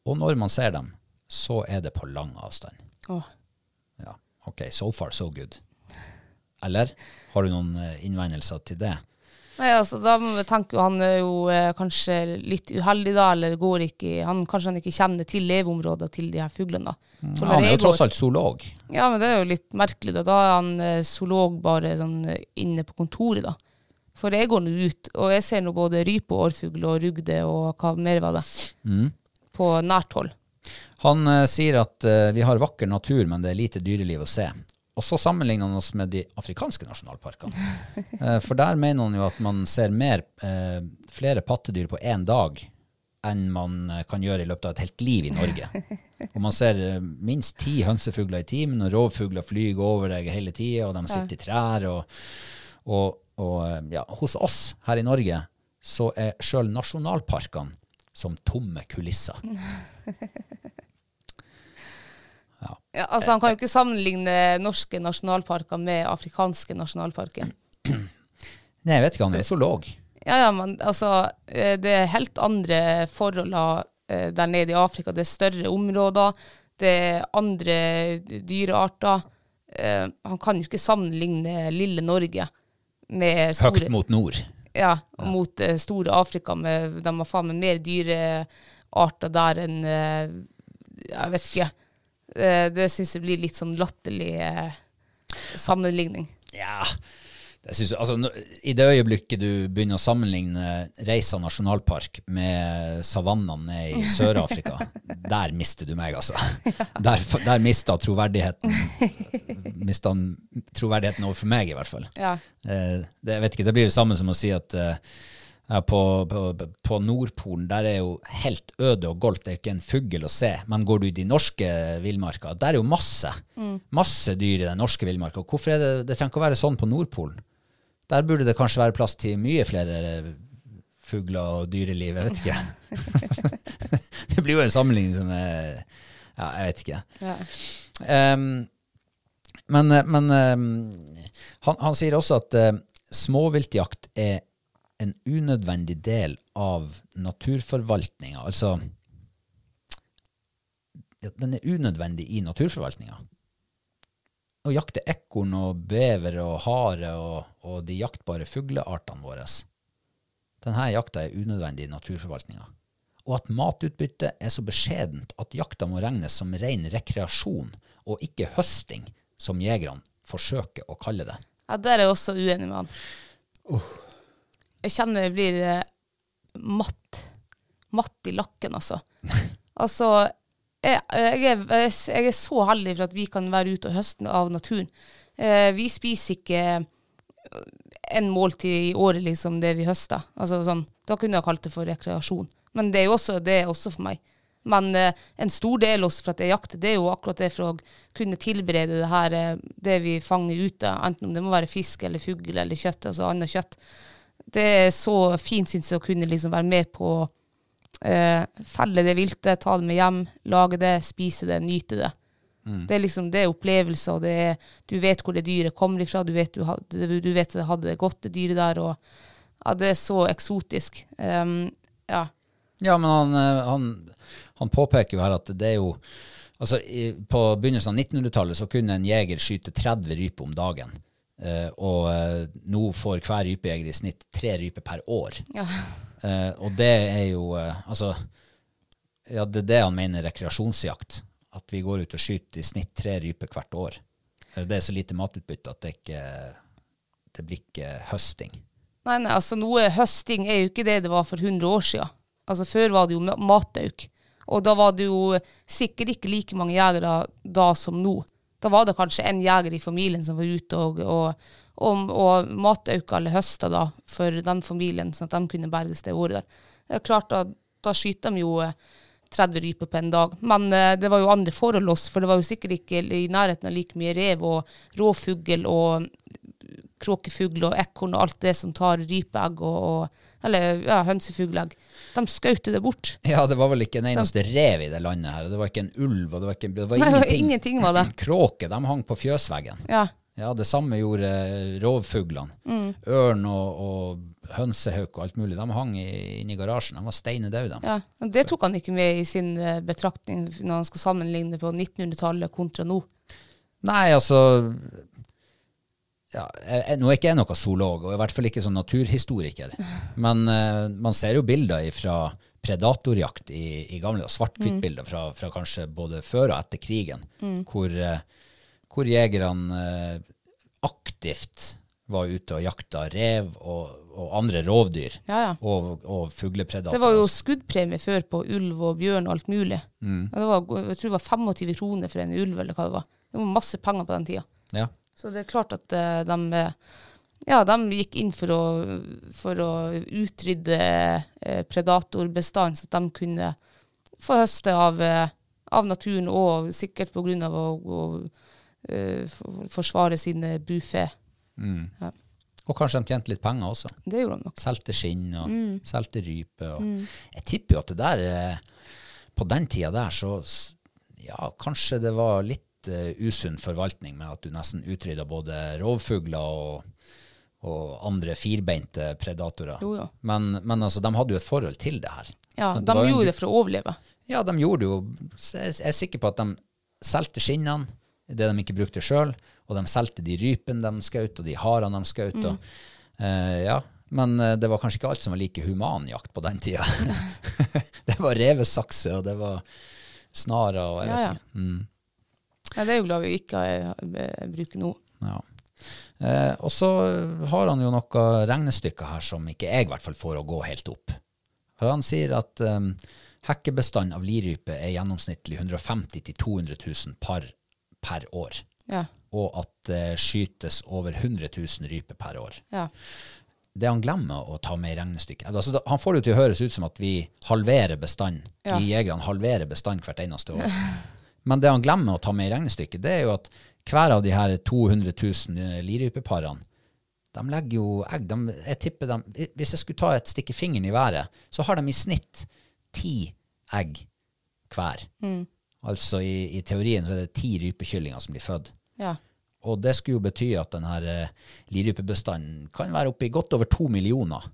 Og når man ser dem, så er det på lang avstand. Åh. Ja, ok, so far so good. Eller har du noen eh, innvendelser til det? Nei, altså, da må vi tenke jo han er jo eh, kanskje litt uheldig da, eller går ikke han, Kanskje han ikke kjenner til leveområdet til de her fuglene. da. Mm. Ja, han er jo tross alt zoolog. Ja, men det er jo litt merkelig, da. Da er han eh, zoolog bare sånn eh, inne på kontoret, da. For jeg går nå ut, og jeg ser nå både rype og årfugl og rugde og hva mer var det, Mm. på nært hold. Han eh, sier at eh, vi har vakker natur, men det er lite dyreliv å se. Og så sammenligner han oss med de afrikanske nasjonalparkene. Eh, for der mener han jo at man ser mer, eh, flere pattedyr på én dag enn man eh, kan gjøre i løpet av et helt liv i Norge. Og man ser eh, minst ti hønsefugler i timen, og rovfugler flyr over deg hele tida, og de sitter i trær. Og, og, og ja, hos oss her i Norge så er sjøl nasjonalparkene som tomme kulisser. (laughs) Ja, altså Han kan jo ikke sammenligne norske nasjonalparker med afrikanske nasjonalparker. Nei, jeg vet ikke, han er zoolog. Ja, ja, men altså, eh, det er helt andre forhold eh, der nede i Afrika. Det er større områder, det er andre dyrearter. Eh, Han kan jo ikke sammenligne lille Norge med store Høgt mot nord. ja, mot store Afrika. Med, de har faen meg mer dyrearter der enn Jeg vet ikke. Eh, det syns jeg blir litt sånn latterlig eh, sammenligning. Ja, det synes, altså, I det øyeblikket du begynner å sammenligne Reisa nasjonalpark med savannene i (laughs) Sør-Afrika, der mister du meg, altså. (laughs) Der, der mista troverdigheten Mista troverdigheten overfor meg, i hvert fall. Ja. Eh, det, jeg vet ikke, det blir det samme som å si at eh, ja, på, på, på Nordpolen der er jo helt øde og goldt, det er ikke en fugl å se. Men går du i de norske villmarka, der er jo masse. Masse dyr i den norske villmarka. Hvorfor er det, det trenger ikke å være sånn på Nordpolen? Der burde det kanskje være plass til mye flere eh, fugler og dyreliv, jeg vet ikke. (laughs) det blir jo en sammenligning som er Ja, jeg vet ikke. Ja. Um, men men um, han, han sier også at uh, småviltjakt er en unødvendig del av naturforvaltninga. Altså Den er unødvendig i naturforvaltninga. Å jakte ekorn og bever og hare og, og de jaktbare fugleartene våre. Denne jakta er unødvendig i naturforvaltninga. Og at matutbyttet er så beskjedent at jakta må regnes som ren rekreasjon og ikke høsting, som jegerne forsøker å kalle det. Ja, der er jeg også uenig med han. Jeg kjenner jeg blir eh, matt. Matt i lakken, altså. (laughs) altså, jeg, jeg, er, jeg er så heldig for at vi kan være ute og høste av naturen. Eh, vi spiser ikke en måltid i året, liksom, det vi høster. Altså, sånn, da kunne jeg kalt det for rekreasjon. Men det er jo også, det er også for meg. Men eh, en stor del også for at jeg jakter, det er jo akkurat det for å kunne tilberede det her, eh, det vi fanger ute, enten om det må være fisk eller fugl eller kjøtt, altså annet kjøtt. Det er så fint, synes jeg, å kunne liksom være med på å eh, felle det viltet, ta det med hjem, lage det, spise det, nyte det. Det er liksom, det er opplevelser, og det er, du vet hvor det dyret kommer ifra, du vet, du, hadde, du vet det hadde det godt, det dyret der, og ja, det er så eksotisk. Um, ja. Ja, men han, eh, han, han påpeker jo her at det er jo Altså, i, På begynnelsen av 1900-tallet så kunne en jeger skyte 30 ryper om dagen. Eh, og eh, nå får hver rypejeger i snitt tre ryper per år. Ja. Eh, og det er jo Altså, ja, det er det han mener rekreasjonsjakt. At vi går ut og skyter i snitt tre ryper hvert år. Det er så lite matutbytte at det ikke det blir ikke høsting. Nei, nei, altså noe høsting er jo ikke det det var for 100 år siden. Altså Før var det jo ma- matauk. Og da var det jo sikkert ikke like mange jegere da som nå. Da var det kanskje en jeger i familien som var ute og, og, og, og matauka eller høsta da for den familien, sånn at de kunne berges det året der. Det er klart da, da skyter de jo eh, 30 ryper på en dag. Men eh, det var jo andre forhold også, for det var jo sikkert ikke i nærheten av like mye rev og råfugl og kråkefugl og ekorn og alt det som tar rypeegg og, og eller ja, hønsefuglegg. De skjøt det bort. Ja, det var vel ikke en eneste rev i det landet her. Det var ikke en ulv, og det var, ikke, det var Nei, ingenting. ingenting var det. Kråke, de hang på fjøsveggen. Ja. Ja, det samme gjorde eh, rovfuglene. Mm. Ørn og, og hønsehauk og alt mulig. De hang inne i garasjen. De var steinedaude. de. Ja, Det tok han ikke med i sin eh, betraktning når han skal sammenligne på 1900-tallet kontra nå. Nei, altså ja, jeg, Nå er ikke jeg noen zoolog, og i hvert fall ikke sånn naturhistoriker. Men uh, man ser jo bilder fra predatorjakt i, i gamle svart-hvitt-bilder fra, fra kanskje både før og etter krigen, hvor, uh, hvor jegerne uh, aktivt var ute og jakta rev og, og andre rovdyr. Ja, ja. Og, og fuglepredatorer. Det var jo skuddpremie før på ulv og bjørn og alt mulig. Mm. det var, jeg tror det var 25 kroner for en ulv, eller hva det var. Det var masse penger på den tida. Ja. Så det er klart at eh, de, eh, ja, de gikk inn for å, for å utrydde uh, predatorbestanden, så at de kunne få høste av, eh, av naturen, og sikkert av å, å eh, forsvare sine bufe. Og kanskje de tjente litt penger også. Det gjorde de nok. Solgte skinn og solgte rype. Og Jeg tipper jo at det der eh, På den tida der så Ja, kanskje det var litt eh, usunn forvaltning med at du nesten utrydda både rovfugler og, og andre firbeinte predatorer. Jo, jo. Men, men altså, de hadde jo et forhold til det her. Ja, det de gjorde en det for å overleve. Ja, de gjorde det jo Jeg er sikker på at de solgte skinnene, det de ikke brukte sjøl, og de solgte de rypene de skjøt, og de harene de skjøt. Mm. Uh, ja. Men uh, det var kanskje ikke alt som var like human jakt på den tida. (laughs) (laughs) det var revesakse, og det var snarer og jeg Ja, vet ja. ikke. Mm, Ja, det er jo glad vi ikke eh, eh, bruker nå. ja. Eh, og så har han jo noen regnestykker her som ikke jeg i hvert fall får å gå helt opp. For han sier at um, hekkebestand av lirype er gjennomsnittlig 150 000-200 000 par per år. Ja, og at det skytes over 100 000 ryper per år. ja. Det han glemmer å ta med i regnestykket altså, da- Han får det til å høres ut som at vi halverer bestand. Ja. Vi jegerne halverer bestand hvert eneste år. (laughs) Men det han glemmer å ta med i regnestykket, det er jo at hver av de her 200 000 lirypeparene de legger jo egg. De, jeg tipper dem, hvis jeg skulle ta et stikke fingeren i været, så har de i snitt ti egg hver. Altså i, i teorien så er det ti rypekyllinger som blir født. ja. Og det skulle jo bety at denne uh, lirypebestanden kan være oppe i godt over to millioner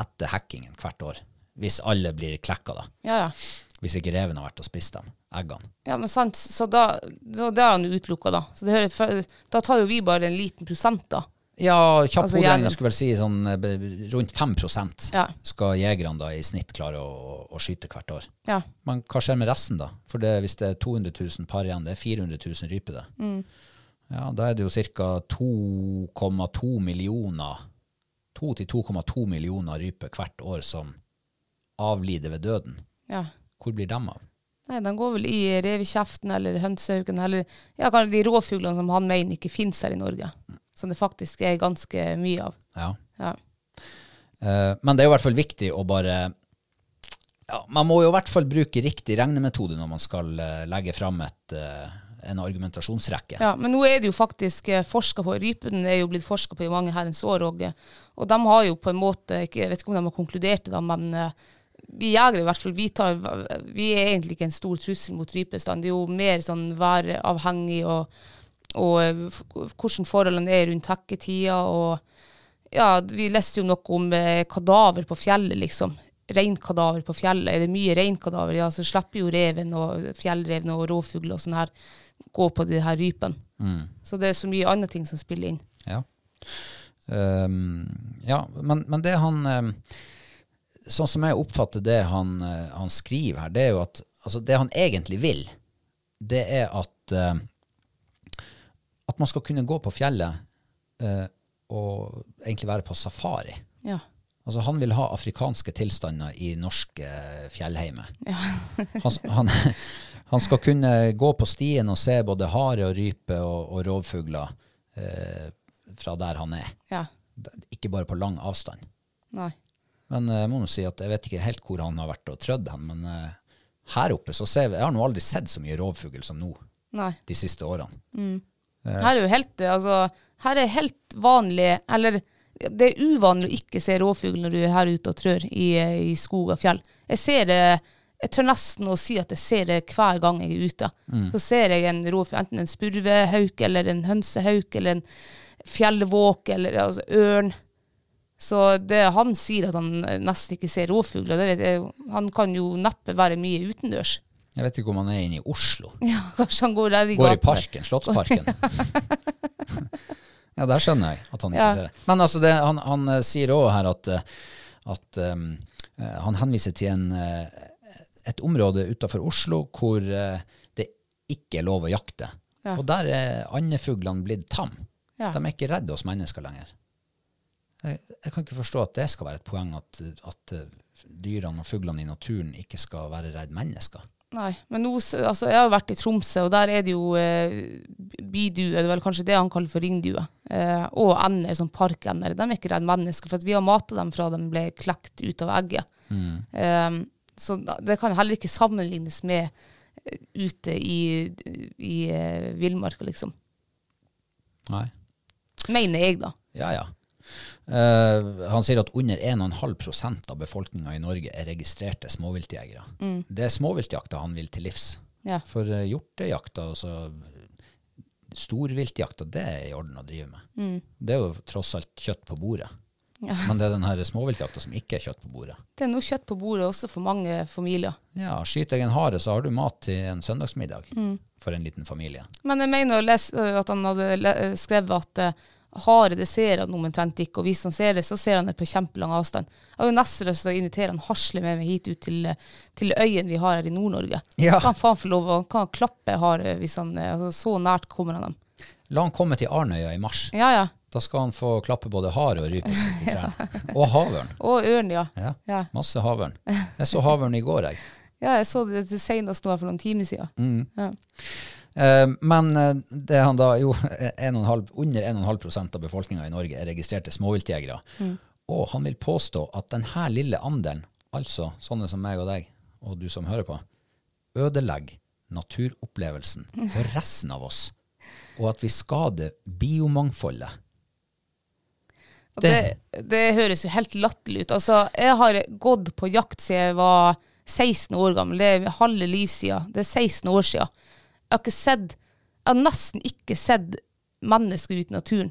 etter hekkingen hvert år. Hvis alle blir klekka, da. ja, ja. Hvis ikke reven har vært og spist dem, eggene. Ja, men sant, så da, da det har han utelukka, da. Så det for, da tar jo vi bare en liten prosent, da. Ja, kjapp Altså, ordregning skulle vel si sånn eh, rundt 5 Ja. skal jegerne da i snitt klare å, å skyte hvert år. Ja. Men hva skjer med resten, da? For det, hvis det er 200 000 par igjen, det er 400 000 ryper, det. Mm. Ja, da er det jo ca. 2,2 millioner 2-2,2 millioner ryper hvert år som avlider ved døden. ja. Hvor blir dem av? Nei, de går vel i revekjeften eller hønsehauken eller ja, kanskje de rovfuglene som han mener ikke finnes her i Norge. Som det faktisk er ganske mye av. Ja. Ja. Uh, men det er jo i hvert fall viktig å bare ja, Man må jo i hvert fall bruke riktig regnemetode når man skal uh, legge fram et, uh, en argumentasjonsrekke. Ja, men nå er det jo faktisk forska på. Rypen er jo blitt forska på i mange herrens år, og, og de har jo på en måte Jeg vet ikke om de har konkludert det, men vi jegere i hvert fall, vi, tar, vi er egentlig ikke en stor trussel mot rypestand. Det er jo mer sånn væravhengig og, og eh, hvordan forholdene er rundt hekketida. Og ja, vi leste jo noe om eh, kadaver på fjellet, liksom. Reinkadaver på fjellet. Er det mye reinkadaver, ja, så slipper jo reven og fjellreven og rovfugler og sånn her gå på de her rypene. Så det er så mye andre ting som spiller inn. Ja, um, ja men, men det han ehm, Sånn som jeg oppfatter det han, eh, han skriver her, det er jo at altså det han egentlig vil, det er at uh, at man skal kunne gå på fjellet uh, og egentlig være på safari. Ja. Altså Han vil ha afrikanske tilstander i norske fjellheimer. (laughs) han, han, han skal kunne gå på stien og se både hare og rype og, og rovfugler eh, fra der han er. Ja. Ikke bare på lang avstand. Nei. Men eh, jeg må jo si at jeg vet ikke helt hvor han har vært og trødd hen, men eh, her oppe så ser vi Jeg har nå aldri sett så mye rovfugl som nå Nei. de siste årene. Her er jo helt altså, Her er helt vanlig Eller det er uvanlig å ikke se rovfugl når du er her ute og trør i, i skog og fjell. Jeg ser det jeg tør nesten å si at jeg ser det hver gang jeg er ute. Så ser jeg en rovfugl, enten en spurvehauk eller en hønsehauk eller en fjellvåk eller altså, ørn. Så det, han sier at han nesten ikke ser rovfugler. Det vet jeg. Han kan jo neppe være mye utendørs. Jeg vet ikke om han er inne i Oslo. (laughs) Ja, kanskje han går der i Går i parken, Slottsparken. (laughs) (laughs) ja, der skjønner jeg at han ikke Ja. ser det. Men altså, det, han, han eh, sier òg her at, eh, at um, han henviser til en, et område utafor Oslo hvor det ikke er lov å jakte. Ja. Og der er andefuglene blitt tam. Ja. De er ikke redde oss mennesker lenger. Jeg, jeg kan ikke forstå at det skal være et poeng at, at eh, dyrene og fuglene i naturen ikke skal være redd mennesker. Nei, men nå, altså, jeg har jo vært i Tromsø, og der er det jo eh, bydue, det er vel kanskje det han kaller for ringdue, eh, og ender, sånn parkender. De er ikke redd mennesker, for vi har matet dem fra de ble klekt ut av egget. Eh, så det kan heller ikke sammenlignes med eh, ute i, i eh, villmarka, liksom. Nei. Mener jeg, da. Ja, ja. Eh, han sier at under 1,5% av befolkninga i Norge er registrerte småviltjegere. Det er småviltjakta han vil til livs. Ja. For uh, hjortejakta, altså storviltjakta, det er i orden å drive med. Det er jo tross alt kjøtt på bordet. Men det er den her småviltjakta som ikke er kjøtt på bordet. Det er noe kjøtt på bordet også for mange familier. Ja, Skyter jeg en hare, så har du mat til en søndagsmiddag for en liten familie. Men jeg mener å lese øh, at han hadde skrevet at hare, det ser han omtrent ikke, og hvis han ser det, så ser han det på kjempelang avstand. Jeg har jo nesten lyst til å invitere han Hasle med meg hit ut til, til øyen vi har her i Nord-Norge. Ja. Skal han faen få lov å kan klappe hare hvis han uh, altså, Så nært kommer han dem. La han komme til Arnøya i mars. Ja, ja. Da skal han få klappe både hare og rype i trærne. (laughs) Og havørn. Og ørn, ja. Ja, masse havørn. Jeg så havørn i går, jeg. (laughs) Ja, jeg så det til senest nå for noen timer siden. Ja. Eh, men det det han da, jo, (laughs) en og en halv, under 1,5% av befolkninga i Norge er registrerte småviltjegere. Og han vil påstå at denne lille andelen, altså sånne som meg og deg, og du som hører på, ødelegger naturopplevelsen (laughs) for resten av oss. Og at vi skader biomangfoldet. Det, det, det høres jo helt latterlig ut. Altså, jeg har gått på jakt siden jeg var 16 år gammel. Det er halve livssida. Det er 16 år siden. Jeg har ikke sett Jeg har nesten ikke sett mennesker ute i naturen.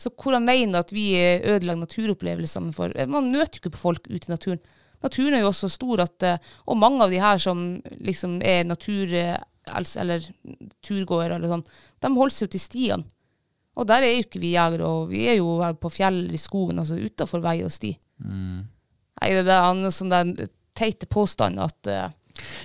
Så hvordan mener at vi ødelegger naturopplevelsene for Man møter jo ikke på folk ute i naturen. Naturen er jo også stor at eh, Og mange av de her som liksom er natur... Eller turgåere eller sånn, de holder seg jo til stiene. Og der er jo ikke vi jegere, og vi er jo på fjell i skogen, altså utafor vei og sti. Nei, det er sånn den teite påstand at eh,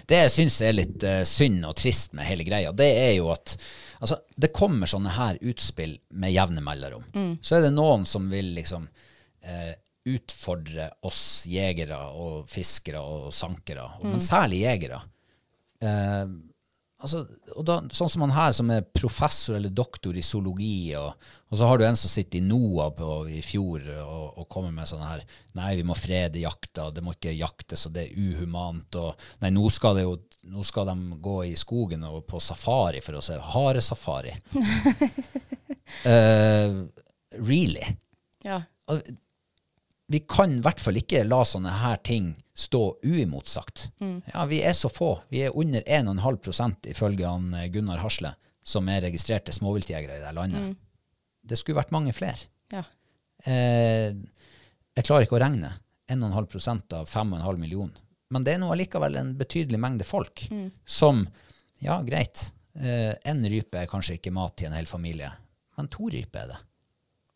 Det jeg syns er litt uh, synd og trist med hele greia, det er jo at altså, det kommer sånne her utspill med jevne mellomrom. Så er det noen som vil liksom uh, utfordre oss jegere og fiskere og sankere, mm. men særlig jegere. Eh, altså, og da, sånn som han her, som er professor eller doktor i zoologi, og, og så har du en som sitter i NOA i fjor og, og kommer med sånn her Nei, vi må frede jakta, det må ikke jaktes, og det er uhumant. Og nei, nå skal, det jo, nå skal de gå i skogen og på safari for å se haresafari. uh, (laughs) really? Ja. Vi kan i hvert fall ikke la sånne her ting stå uimotsagt. Ja, vi er så få. Vi er under 1,5% ifølge han eh, Gunnar Hasle, som er registrerte småviltjegere i det landet. landet. Det skulle vært mange flere. ja. Eh, jeg klarer ikke å regne. 1,5% av 5,5 millioner. Men det er nå allikevel en betydelig mengde folk som Ja, greit. Én rype er kanskje ikke mat til en hel familie, men to ryper er det.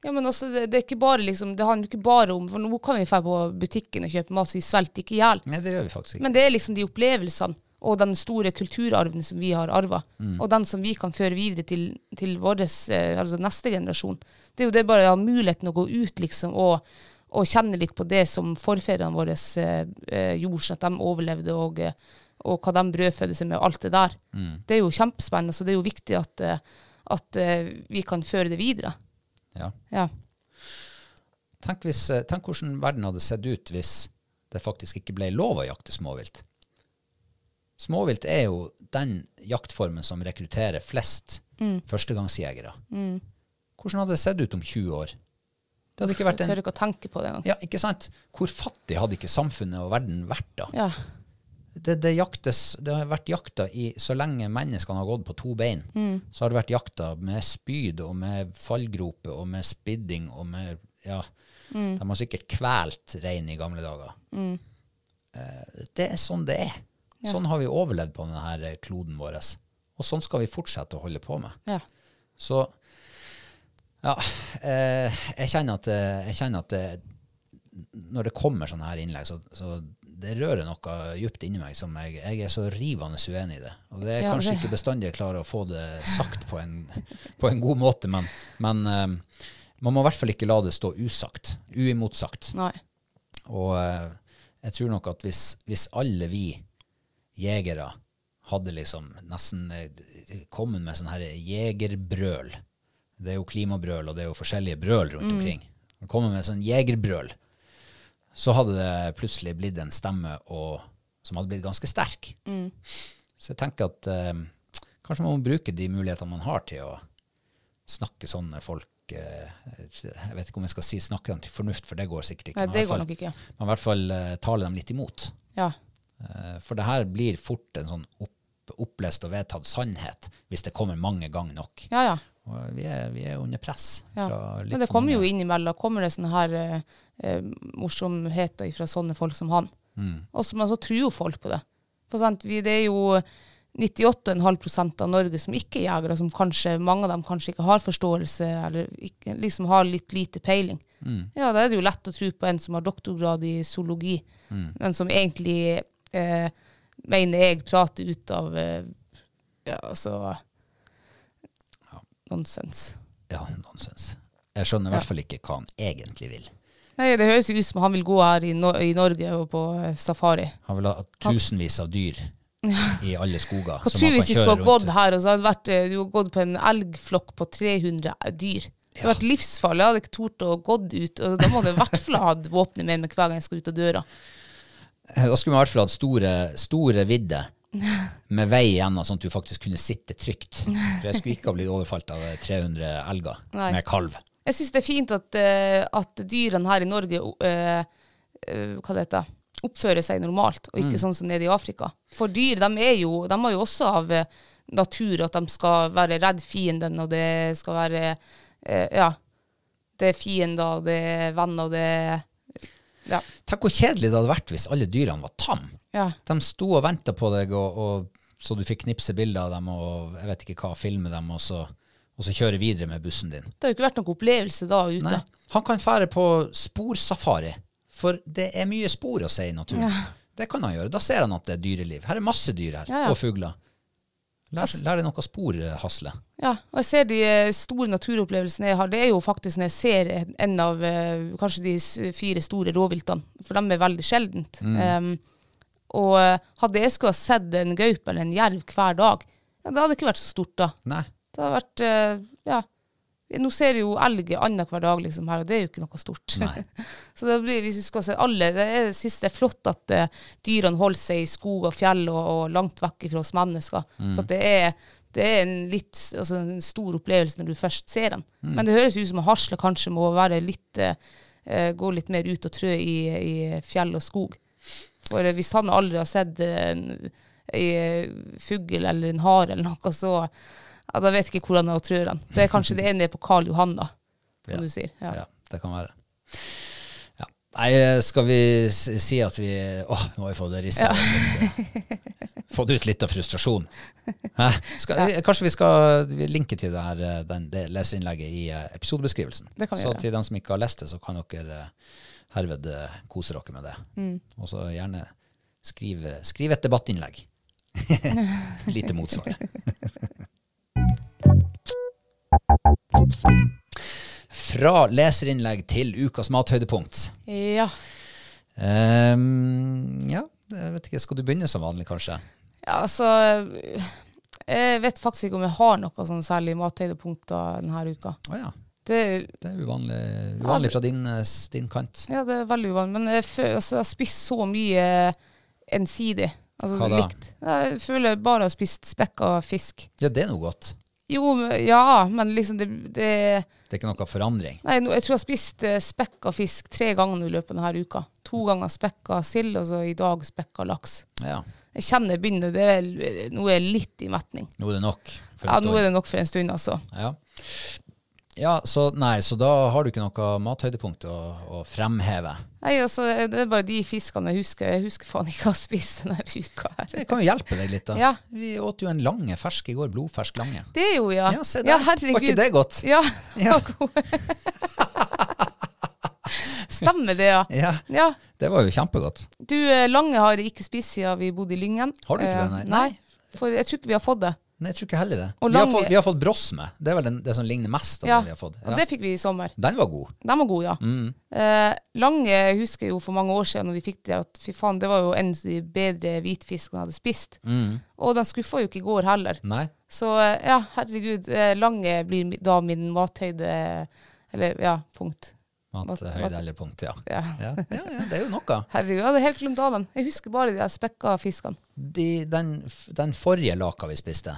Ja, men også, det, det bare liksom, det handler ikke bare om For nå kan vi dra på butikken og kjøpe mat, så vi svelter ikke i hjel. Nei, det gjør vi faktisk ikke. Men det er liksom de opplevelsene og den store kulturarven som vi har arva, og den som vi kan føre videre til, til vår eh, altså neste generasjon. Det er jo det bare å ha muligheten å gå ut liksom og, og kjenne litt på det som forfedrene våre eh, eh, gjorde, sånn at de overlevde, og, eh, og hva de brødfødde seg med, og alt det der. Det er jo kjempespennende, så det er jo viktig at, at vi kan føre det videre. Ja. Ja. Tenk, hvis, eh, tenk hvordan verden hadde sett ut hvis det faktisk ikke ble lov å jakte småvilt. Småvilt er jo den jaktformen som rekrutterer flest førstegangsjegere. Hvordan hadde det sett ut om 20 år? Det hadde ikke vært en... Jeg tør ikke å tenke på det engang. Ja, ikke sant? Hvor fattig hadde ikke samfunnet og verden vært da? Ja. Det, det jaktes Det har vært jakta i Så lenge menneskene har gått på to bein, så har det vært jakta med spyd og med fallgroper og med spidding og med Ja, de har sikkert kvelt rein i gamle dager. Mm. det er sånn det er. Sånn har vi overlevd på denne kloden vår. Og sånn skal vi fortsette å holde på med. Ja. Så ja, eh, jeg kjenner at, jeg kjenner at det, når det kommer sånne her innlegg, så, så det rører noe djupt inni meg som jeg, jeg er så rivende uenig i det. Og det er Ja, kanskje det- ikke bestandig jeg klarer å få det sagt på en, på en god måte, men, men eh, man må i hvert fall ikke la det stå usagt, uimotsagt. Nei. Og uh, jeg tror nok at hvis, hvis alle vi jegere hadde liksom nesten eh, kommet med sånn her jegerbrøl Det er jo klimabrøl, og det er jo forskjellige brøl rundt omkring. Kommet med sånn jegerbrøl, så hadde det plutselig blitt en stemme og, som hadde blitt ganske sterk. Så jeg tenker at eh, kanskje man må bruke de mulighetene man har til å snakke sånne folk eh, Jeg vet ikke om jeg skal si snakke dem til fornuft, for det går sikkert ikke. Nei, det går fall- nok ikke. men i hvert fall eh, tale dem litt imot. Ja. Eh, for det her blir fort en sånn opp, opplest og vedtatt sannhet hvis det kommer mange ganger nok. Ja, ja. Vi er, vi er under press. ja. Men det kommer jo innimellom kommer det sånne her eh, eh, morsomheter fra sånne folk som han. Mm. Og så, men så tror jo folk på det. For sant, vi, det er jo 98,5% av Norge som ikke er jegere, som kanskje, mange av dem kanskje ikke har forståelse, eller ikke, liksom har litt lite peiling. Mm. Ja, da er det jo lett å tro på en som har doktorgrad i zoologi, Mm. men som egentlig eh, mener jeg prater ut av eh, ja, altså nonsens. Ja, nonsens. Jeg skjønner i hvert fall ikke hva han egentlig vil. Nei, det høres ut som han vil gå her i, no i Norge og på eh, safari. Han vil ha tusenvis av dyr (laughs) i alle skoger. Hva tror du hvis vi skulle ha gått her, og så hadde det vært, eh, du hadde gått på en elgflokk på 300 dyr? Det hadde vært livsfarlig. Jeg hadde ikke tort å gått ut. Og da må du i hvert fall ha hatt våpenet med meg hver gang jeg skal ut av døra. Da skulle vi i hvert fall hatt store, store vidder (laughs) med vei igjennom, sånn at du faktisk kunne sitte trygt. For jeg skulle ikke ha blitt overfalt av 300 elger Nei. med kalv. Jeg syns det er fint at, eh, at dyrene her i Norge uh, hva det heter, oppfører seg normalt, og ikke sånn som nede i Afrika. For dyr de er jo, de har jo også av natur at de skal være redd fienden, og det skal være uh, Ja. Det er fiender, og det er venner, og det er Ja. Tenk hvor kjedelig det hadde vært hvis alle dyrene var tam. ja. De sto og venta på deg, og, og, så du fikk knipse bilder av dem og jeg vet ikke hva, filme dem, og så, og så kjøre videre med bussen din. Det har jo ikke vært noen opplevelse da ute. Nei. Han kan fære på sporsafari, for det er mye spor å se i naturen. Det kan han gjøre. Da ser han at det er dyreliv. Her er masse dyr her, Ja, ja. og fugler. Lær, lær deg noe spor, eh, Hasle. Ja, og jeg ser de eh, store naturopplevelsene jeg har, det er jo faktisk når jeg ser en- av eh, kanskje de fire store rovviltene, for de er veldig sjeldent. Um, og eh, hadde jeg skulle ha sett en gaupe eller en jerv hver dag, ja, det hadde ikke vært så stort da. Nei. Det hadde vært, ja, nå ser jeg jo elg annenhver dag liksom her, og det er jo ikke noe stort. (laughs) Så det blir, hvis vi skal se alle, det jeg synes det er flott at uh, dyrene holder seg i skog og fjell og, og langt vekk fra oss mennesker. Så at det er, det er en litt altså en stor opplevelse når du først ser den. Men det høres ut som at Hasle kanskje må litt, eh, gå litt mer ut og trø i, i fjell og skog. For uh, hvis han aldri har sett en, en fugl eller en hare eller noe, så ja, da vet jeg ikke hvordan jeg trør den. Det er kanskje det ene på Karl Johan, da, som Ja. du sier. Ja. Ja, det kan være. Ja. Nei, skal vi si at vi Åh, nå har vi fått rista (laughs) Fått ut litt av frustrasjon. Hæ? Kanskje vi skal linke til det, her, eh, den, det leserinnlegget i eh, episodebeskrivelsen. Det kan vi så gjøre. til dem som ikke har lest det, så kan dere eh, herved kose dere med det. Mm. Og så gjerne skrive, skrive et debattinnlegg. (laughs) Lite motsvar. (laughs) Fra leserinnlegg til ukas mathøydepunkt. ja. Um, ja, jeg vet ikke. Skal du begynne som vanlig, kanskje? Ja, altså Jeg vet faktisk ikke om jeg har noe sånn særlig mathøydepunkter denne uka. Oh, ja. Det, Det er uvanlig, uvanlig fra din, eh, din kant. ja, det er veldig uvanlig. Men jeg, altså, jeg har spist så mye ensidig. Altså, Hva da? Likt. Jeg føler bare jeg har spist spekka fisk. Ja, det er noe godt. Jo, ja, men liksom det, det Det er ikke noe forandring. Nei, jeg tror jeg har spist eh, spekka fisk tre ganger i løpet av denne uka. To ganger spekka sild, og så i dag spekka laks. Ja. Jeg kjenner begynner, det er, nå er jeg litt i metning. Nå er det nok. for en Ja, nå er det nok for en stund, altså. Ja. Ja, så nei, så da har du ikke noe mathøydepunkt å, å fremheve. Nei, altså, det er bare de fiskene jeg husker. Jeg husker faen ikke hva jeg spiste denne uka her. Det kan jo hjelpe deg litt, da. Ja. Vi åt jo en lange fersk i går. Blodfersk lange. Det er jo, ja. Ja, se der. Var ikke det godt? Ja. Ja. (laughs) (laughs) Stemmer det, ja. Ja, Ja, det var jo kjempegodt. Du, eh, Lange har jeg ikke spist siden vi bodde i Lyngen. Har du ikke Eh, det, nei? Nei. For jeg tror ikke vi har fått det. Nei, jeg tror ikke heller det. Vi har, fått, vi har fått brosme. Det er vel den, det som ligner mest av Ja, den vi har fått. og det fikk vi i sommer. Den var god. Den var god, ja. Mm. Eh, Lange husker jeg jo for mange år siden når vi fikk det, at fy faen, det var jo en av de bedre hvitfiskene jeg hadde spist. Mm. Og den skuffa jo ikke i går heller. Nei. Så eh, ja, herregud. eh, Lange blir da min mathøyde Eller ja, punkt. Mat, Mat- eller punkt, ja. Ja. Ja, ja, ja, det er jo noe. (laughs) Herregud, jeg hadde helt glemt av dem. Jeg husker bare de spekka fiskene. De, den, den forrige laka vi spiste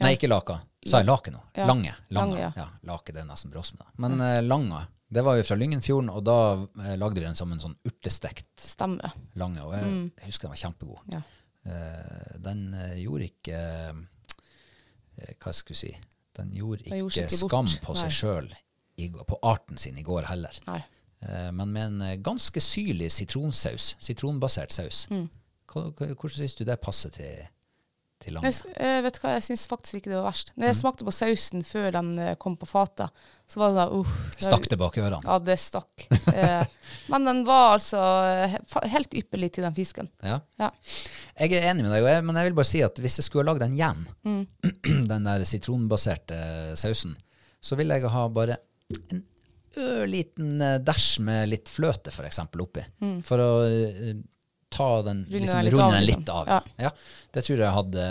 Nei, ikke laka. Sa jeg lake nå? Lange. Lange. Lange. Lake, det er nesten brosme. Men eh, langa, det var jo fra Lyngenfjorden, og da eh, lagde vi den som en sånn urtestekt Stemme. lange. Og jeg, jeg husker den var kjempegod. Ja. Eh, den eh, gjorde ikke eh, Hva skal jeg si Den gjorde Den gjorde ikke ikke skam bort. på seg Nei. Sjøl, på arten sin, i går heller. Nei. Eh, men med en eh, ganske syrlig sitronsaus, sitronbasert saus. Mm. Hvordan syns du det passer til, til Jeg, lange? s- eh, vet hva, jeg syns faktisk ikke det var verst. Når jeg Mm. smakte på sausen før den kom på fatet, så var det da uh, Stakk det bak ørene? Ja, det stakk. Men den var altså helt ypperlig til den fisken. Ja. Ja. Jeg er enig med deg, men jeg vil bare si at hvis jeg skulle ha lagd den igjen, Mm. (clears throat) den der sitronbaserte sausen, så ville jeg ha bare en ørliten eh, dæsj med litt fløte, for eksempel, oppi. For å eh, ta den, Runde liksom, den litt runde av, den liksom. litt av. Ja. Ja. Det tror jeg hadde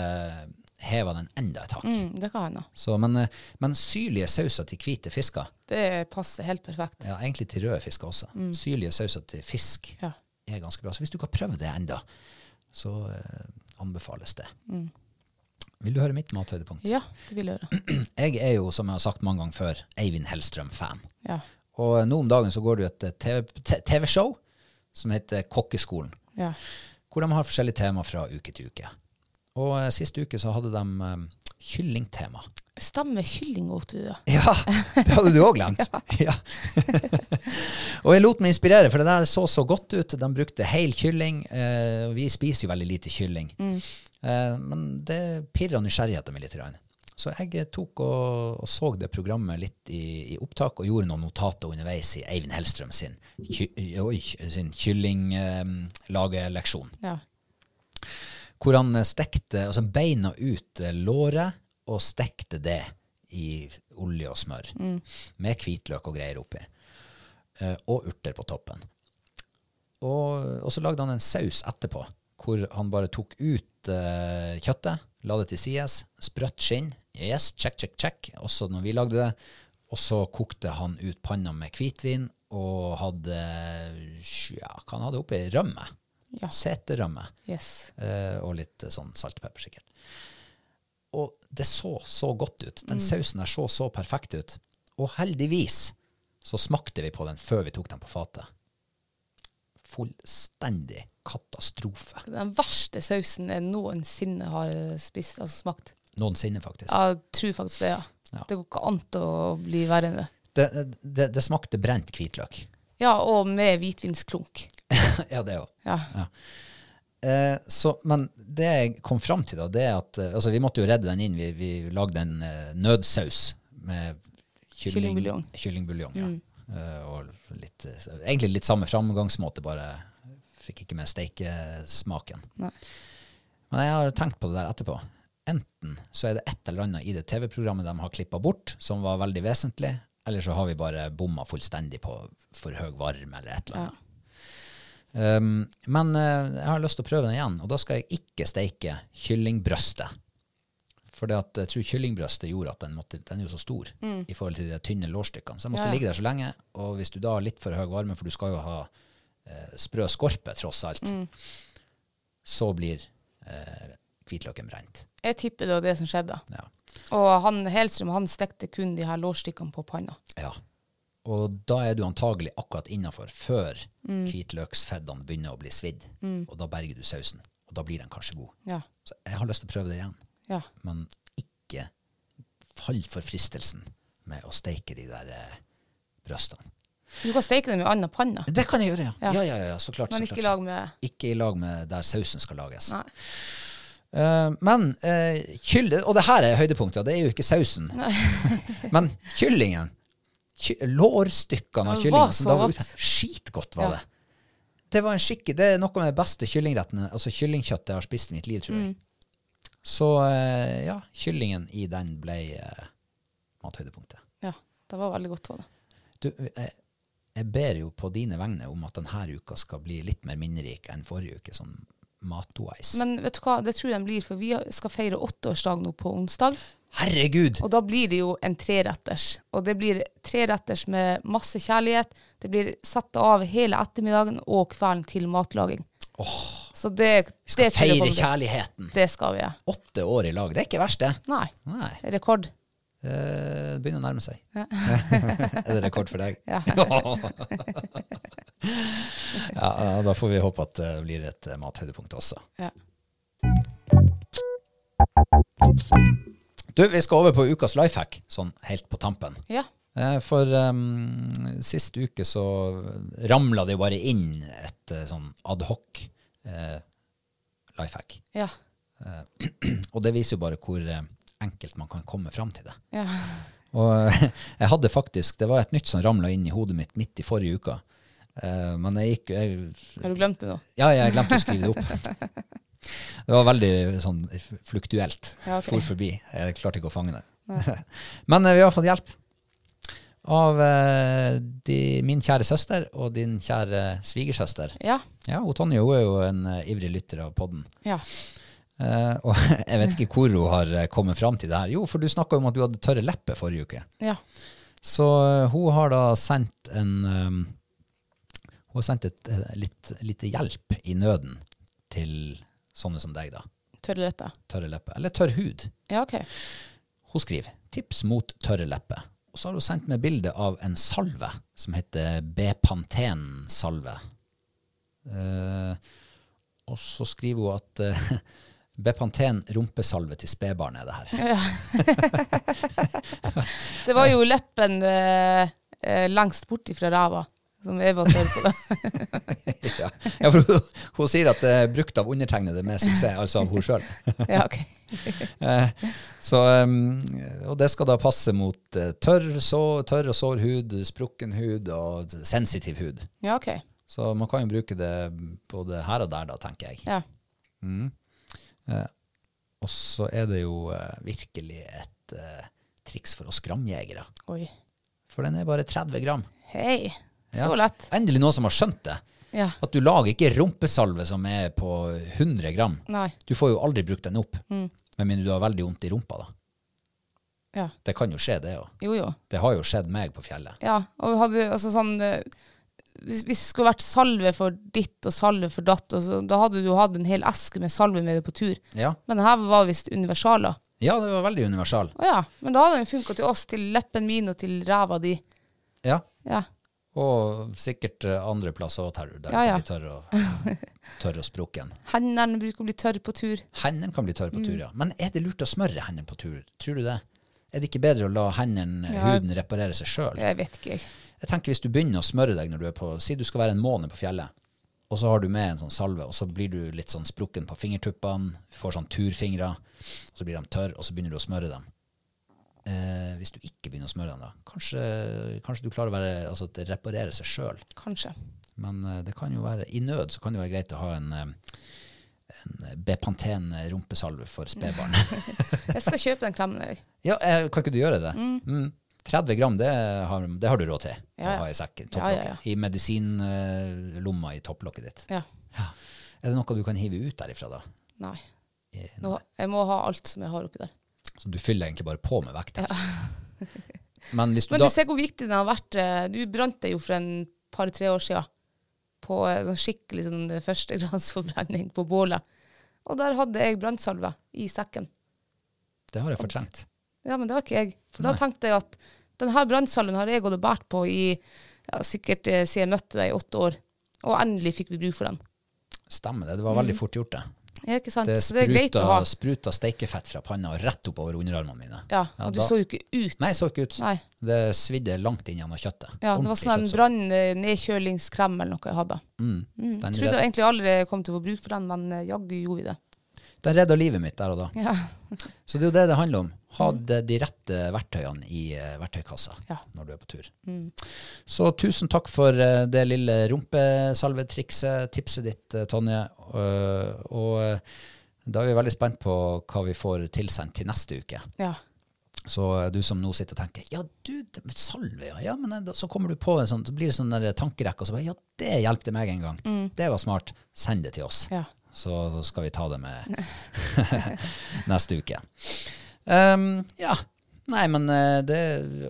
heva den enda et hakk. Mm, det kan hende. Så, men, eh, men syrlige sauser til hvite fisker, Det passer helt perfekt. ja, egentlig til røde fisker også, syrlige sauser til fisk Ja. er ganske bra. Så hvis du ikke har prøvd det enda, så eh, anbefales det. Vil du høre mitt mathøydepunkt? Ja, det vil jeg høre. (clears throat) Jeg er jo, som jeg har sagt mange ganger før, Eivind Hellstrøm-fan. Ja. Og nå om dagen så går det jo et eh, TV TV-show som heter Kokkeskolen, ja. hvor de har forskjellige tema fra uke til uke. Og eh, siste uke så hadde de um, kyllingtema. Stemmer kylling åt du, ja. (laughs) Ja, det hadde du òg glemt. (laughs) ja. (laughs) og jeg lot meg inspirere, for det der så så godt ut. De brukte hel kylling. Eh, vi spiser jo veldig lite kylling. Eh, men det pirra nysgjerrigheten min litt. Så jeg eh, tok og, og så det programmet litt i, i opptak, og gjorde noen notater underveis i Eivind Hellstrøm sin, ky, sin kyllinglageleksjon. ja. Hvor han eh, stekte, altså beina ut eh, låret og stekte det i olje og smør. Med hvitløk og greier oppi. Eh, og urter på toppen. Og, og så lagde han en saus etterpå, hvor han bare tok ut uh, kjøttet, la det til sides, sprøtt skinn. Yes, check, check, check. Også når vi lagde det. Og så kokte han ut panna med hvitvin og hadde ja, hva han hadde oppi? Rømme. Ja. Seterømme. Yes. Uh, og litt eh, sånn salt og pepper sikkert. Og det så så godt ut. Den sausen der så så perfekt ut. Og heldigvis så smakte vi på den før vi tok den på fatet. Fullstendig katastrofe. Den verste sausen jeg noensinne har spist, altså smakt. Noensinne, faktisk. Jeg tror faktisk det, ja. Ja. Det går ikke an å bli verre enn det. Det, det, det smakte brent hvitløk. Ja, og med hvitvinsklunk. (laughs) ja, det òg. Ja. Eh, så, men det jeg kom fram til, da, det er at eh, altså, vi måtte jo redde den inn. Vi, vi lagde en eh, nødsaus med kylling, Kyllingbuljong. kyllingbuljong, ja. Eh, og litt, eh, egentlig litt samme framgangsmåte, bare fikk ikke med steikesmaken. Nei. Men jeg har tenkt på det der etterpå. Enten så er det et eller annet i det TV-programmet de har klippa bort, som var veldig vesentlig, eller så har vi bare bomma fullstendig på for høy varme eller et eller annet. Um, men eh, jeg har lyst til å prøve den igjen, og da skal jeg ikke steike kyllingbrøstet. For jeg tror kyllingbrøstet gjorde at den, måtte, den er jo så stor i forhold til de tynne lårstykkene. Så den måtte Ja, ligge der så lenge. Og hvis du da har litt for høy varme, for du skal jo ha eh, sprø skorpe tross alt, så blir eh, hvitløken brent. Jeg tipper det var det som skjedde. Ja. Og han Helstrøm han stekte kun de her lårstykkene på panna. ja. Og da er du antagelig akkurat innafor før hvitløksfeddene begynner å bli svidd. Og da berger du sausen. og da blir den kanskje god. Ja. Så jeg har lyst til å prøve det igjen. Ja. Men ikke fall for fristelsen med å steike de der eh, brøstene. Du kan steike dem i annen panne, Det kan jeg gjøre, ja. Ja. Ja, ja, ja, så klart. men så ikke klart. i lag med Ikke i lag med der sausen skal lages. Nei. Uh, men uh, kylle, og det her er høydepunktet, det er jo ikke sausen. (laughs) men kyllingen, ky lårstykkene av kyllingen som da var ute, skitgodt var det. Det var en skikke, det er noe med de beste kyllingrettene, altså kyllingkjøttet jeg har spist i mitt liv, tror Mm. Så eh, ja, kyllingen i den ble uh, mathøydepunktet. Ja, det var veldig godt. Var det. Du, jeg, jeg ber jo på dine vegne om at denne uka skal bli litt mer minnerik enn forrige uke, sånn matwise. Men vet du hva, det tror jeg den blir, for vi skal feire åtteårsdag nå på onsdag. Herregud! Og da blir det jo en treretters. Og det blir treretters med masse kjærlighet. Det blir satt av hele ettermiddagen og kvelden til matlaging. Så det, Vi skal det feire kjærligheten. Det skal vi. ja. Åtte år i lag. Det er ikke verst, det. Nei, Nei. rekord. Eh, Det begynner å nærme seg. (laughs) er det rekord for deg? Ja. (laughs) ja, ja, da får vi håpe at det blir et eh, mathøydepunkt også. Ja. Du, vi skal over på ukas lifehack, sånn helt på tampen. Ja. Eh, For um, sist uke så ramla det jo bare inn et sånn adhoc eh, lifehack. Ja. (clears throat) Og det viser jo bare hvor eh, enkelt man kan komme fram til det. ja. (laughs) Og eh, jeg hadde faktisk, det var et nytt som ramla inn i hodet mitt midt i forrige uka. Eh, men jeg gikk jeg, Har du glemt det nå? Ja, jeg glemte å skrive det opp. (laughs) Det var veldig sånn fluktuelt. Ja, okay. For forbi. Jeg klarte ikke å fange det. (laughs) Men eh, vi har fått hjelp av eh, de, min kjære søster og din kjære svigersøster. Ja. Ja, og Tonje hun er jo en uh, ivrig lytter av podden. Ja. Uh, og (laughs) jeg vet ikke hvor hun har kommet fram til det her. Jo, for du snakka om at du hadde tørre lepper forrige uke. ja. Så uh, hun har da sendt en um, Hun har sendt et litt lite hjelp i nøden til sånne som deg, da. Tørre lepper. Tørre lepper. Eller tørr hud. Ja, OK. Hun skriver 'tips mot tørre lepper'. Og så har hun sendt meg bilde av en salve som heter Bepanten-salve. Uh, og så skriver hun at (laughs) uh, Bepanten rumpesalve til spedbarn er det her. Ja. (laughs) Det var jo leppen uh, langst bort ifra fra ræva som Eva tør på det. (laughs) ja. ja, for hun, hun sier at det er brukt av undertegnede med suksess, altså av hun sjøl. Ja, OK. (laughs) Så, um, og det skal da passe mot eh, tørr, så, tørr og sår hud, sprukken hud og sensitiv hud. Ja, OK. Så man kan jo bruke det både her og der, da, tenker jeg. Ja. Eh, og så er det jo eh, virkelig et eh, triks for oss gramjegere. Oi. For den er bare 30 gram. Hei. Så lett. Endelig noen som har skjønt det. Ja. At du lager ikke rumpesalve som er på 100 gram. Nei. Du får jo aldri brukt den opp. Mm. Med mindre du har veldig vondt i rumpa, da. Ja. Det kan jo skje, det òg. Jo, jo. Det har jo skjedd meg på fjellet. Ja, og hadde altså sånn eh, Hvis hvis det skulle vært salve for ditt og salve for datt, så, da hadde du hatt en hel eske med salve med deg på tur. Ja. Men det her var visst universaler. ja, det var veldig universal. Å ja, men da hadde den funka til oss, til leppen min og til ræva di. Ja. Ja. Og sikkert eh, andre plasser òg, der Ja, ja. blir tørr og, (laughs) tørr og sprukken. Hendene bruker å bli tørre på tur. Hendene kan bli tørre på tur, Mm. ja. Men er det lurt å smøre hendene på tur? Tror du det? Er det ikke bedre å la hendene, Ja. huden, reparere seg sjøl? Jeg vet ikke, jeg. Jeg tenker hvis du begynner å smøre deg når du er på Si du skal være en måned på fjellet, og så har du med en sånn salve, og så blir du litt sånn sprukken på fingertuppene, får sånn turfingre, så blir de tørre, og så begynner du å smøre dem. Eh, hvis du ikke begynner å smøre den, da, kanskje, kanskje du klarer å være Altså at det reparerer seg sjøl. Men eh, det kan jo være i nød så kan det være greit å ha en, eh, en Bepanten rumpesalve for spedbarn. (laughs) Jeg skal kjøpe den klemmen. der. ja, eh, kan ikke du gjøre det? Mm. 30 gram, det har, det har du råd til Ja, å ha i sekken. Ja, ja. I medisinlomma i topplokket ditt. Ja. Er det noe du kan hive ut derifra, da? Nei. Eh, Nå, jeg må ha alt som jeg har oppi der. Så du fyller egentlig bare på med vekt Ja. (laughs) Men du Men du ser hvor viktig den har vært. eh, Du brant deg jo for en par-tre år siden på eh, sånn skikkelig sånn eh, førstegradsforbrenning på bålet. Og der hadde jeg brannsalve i sekken. Det har jeg fortrengt. Ja, men det var ikke jeg. For da tenkte jeg at denne brannsalven har jeg gått og båret på i ja, sikkert siden jeg møtte deg i åtte år. Og endelig fikk vi bruk for den. Stemmer det. Det var veldig fort gjort, det. Ja, ikke sant? Det spruta, det spruta, steikefett fra panna og rett oppover underarmene mine. Ja, Ja, og du da- så jo ikke ut. Nei, så ikke ut. Nei. Det svidde langt inn gjennom kjøttet. Ja, det var sånn en kjøttsås. brann eh, eller noe jeg hadde. Mm. Mm. Den, Trodde jeg egentlig aldri kom til å få bruk for den, men eh, jaggu gjorde vi det. Den redda livet mitt der og da. Ja. Så det er jo det det handler om. Ha de rette verktøyene i eh, verktøykassa Mm. Ja. Mm. når du er på tur. Så tusen takk for eh, det lille rumpesalvetrikset, tipset ditt, eh, Tonje. Og da er vi veldig spent på hva vi får tilsendt til neste uke. ja. Så du som nå sitter og tenker ja, du, salve, ja. ja men da- så kommer du på en sånn, så blir det sånn tankerekke, og så bare ja, det hjelpte meg en gang. Det var smart. Send det til oss. ja. Så skal vi ta det med (laughs) neste uke. Um, ja. Nei, men eh, det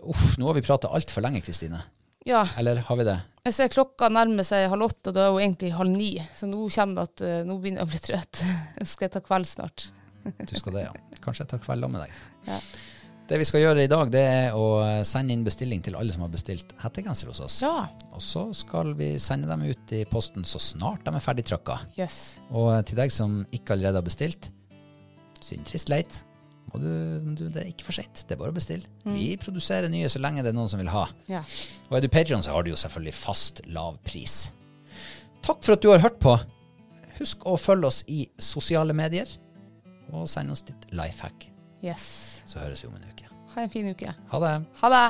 Uff, nå har vi prata altfor lenge, Kristine. Ja, Eller har vi det? jeg ser klokka nærmer seg halv åtte, og det er jo egentlig halv ni. Så nå kjenner jeg at eh, nå begynner jeg å bli trøtt. (laughs) Så skal jeg ta kveld snart. Du skal det, ja. Kanskje jeg tar kveld med deg. Ja. Det vi skal gjøre i dag, det er å sende inn bestilling til alle som har bestilt hettegenser hos oss. Ja. Og så skal vi sende dem ut i posten så snart de er ferdig trykka. Yes. Og til deg som ikke allerede har bestilt, synd trist leit. Du, du, det er ikke for seint. Det er bare å bestille. Vi produserer nye så lenge det er noen som vil ha. Ja. Og er du Patreon, så har du jo selvfølgelig fast lav pris. Takk for at du har hørt på. Husk å følge oss i sosiale medier, og send oss ditt life hack. Yes. Så høres vi om en uke. Ha en fin uke. Ha det. Ha det.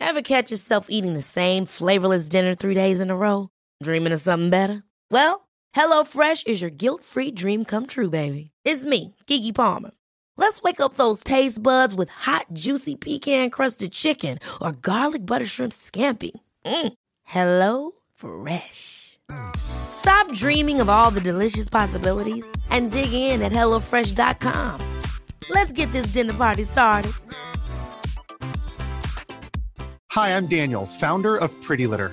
Ever catch yourself eating the same flavorless dinner three days in a row? Dreaming of something better? Well, HelloFresh is your guilt free dream come true, baby. It's me, Gigi Palmer. Let's wake up those taste buds with hot, juicy pecan crusted chicken or garlic butter shrimp scampi. Mm. Hello Fresh. Stop dreaming of all the delicious possibilities and dig in at HelloFresh.com. Let's get this dinner party started. Hi, I'm Daniel, founder of Pretty Litter.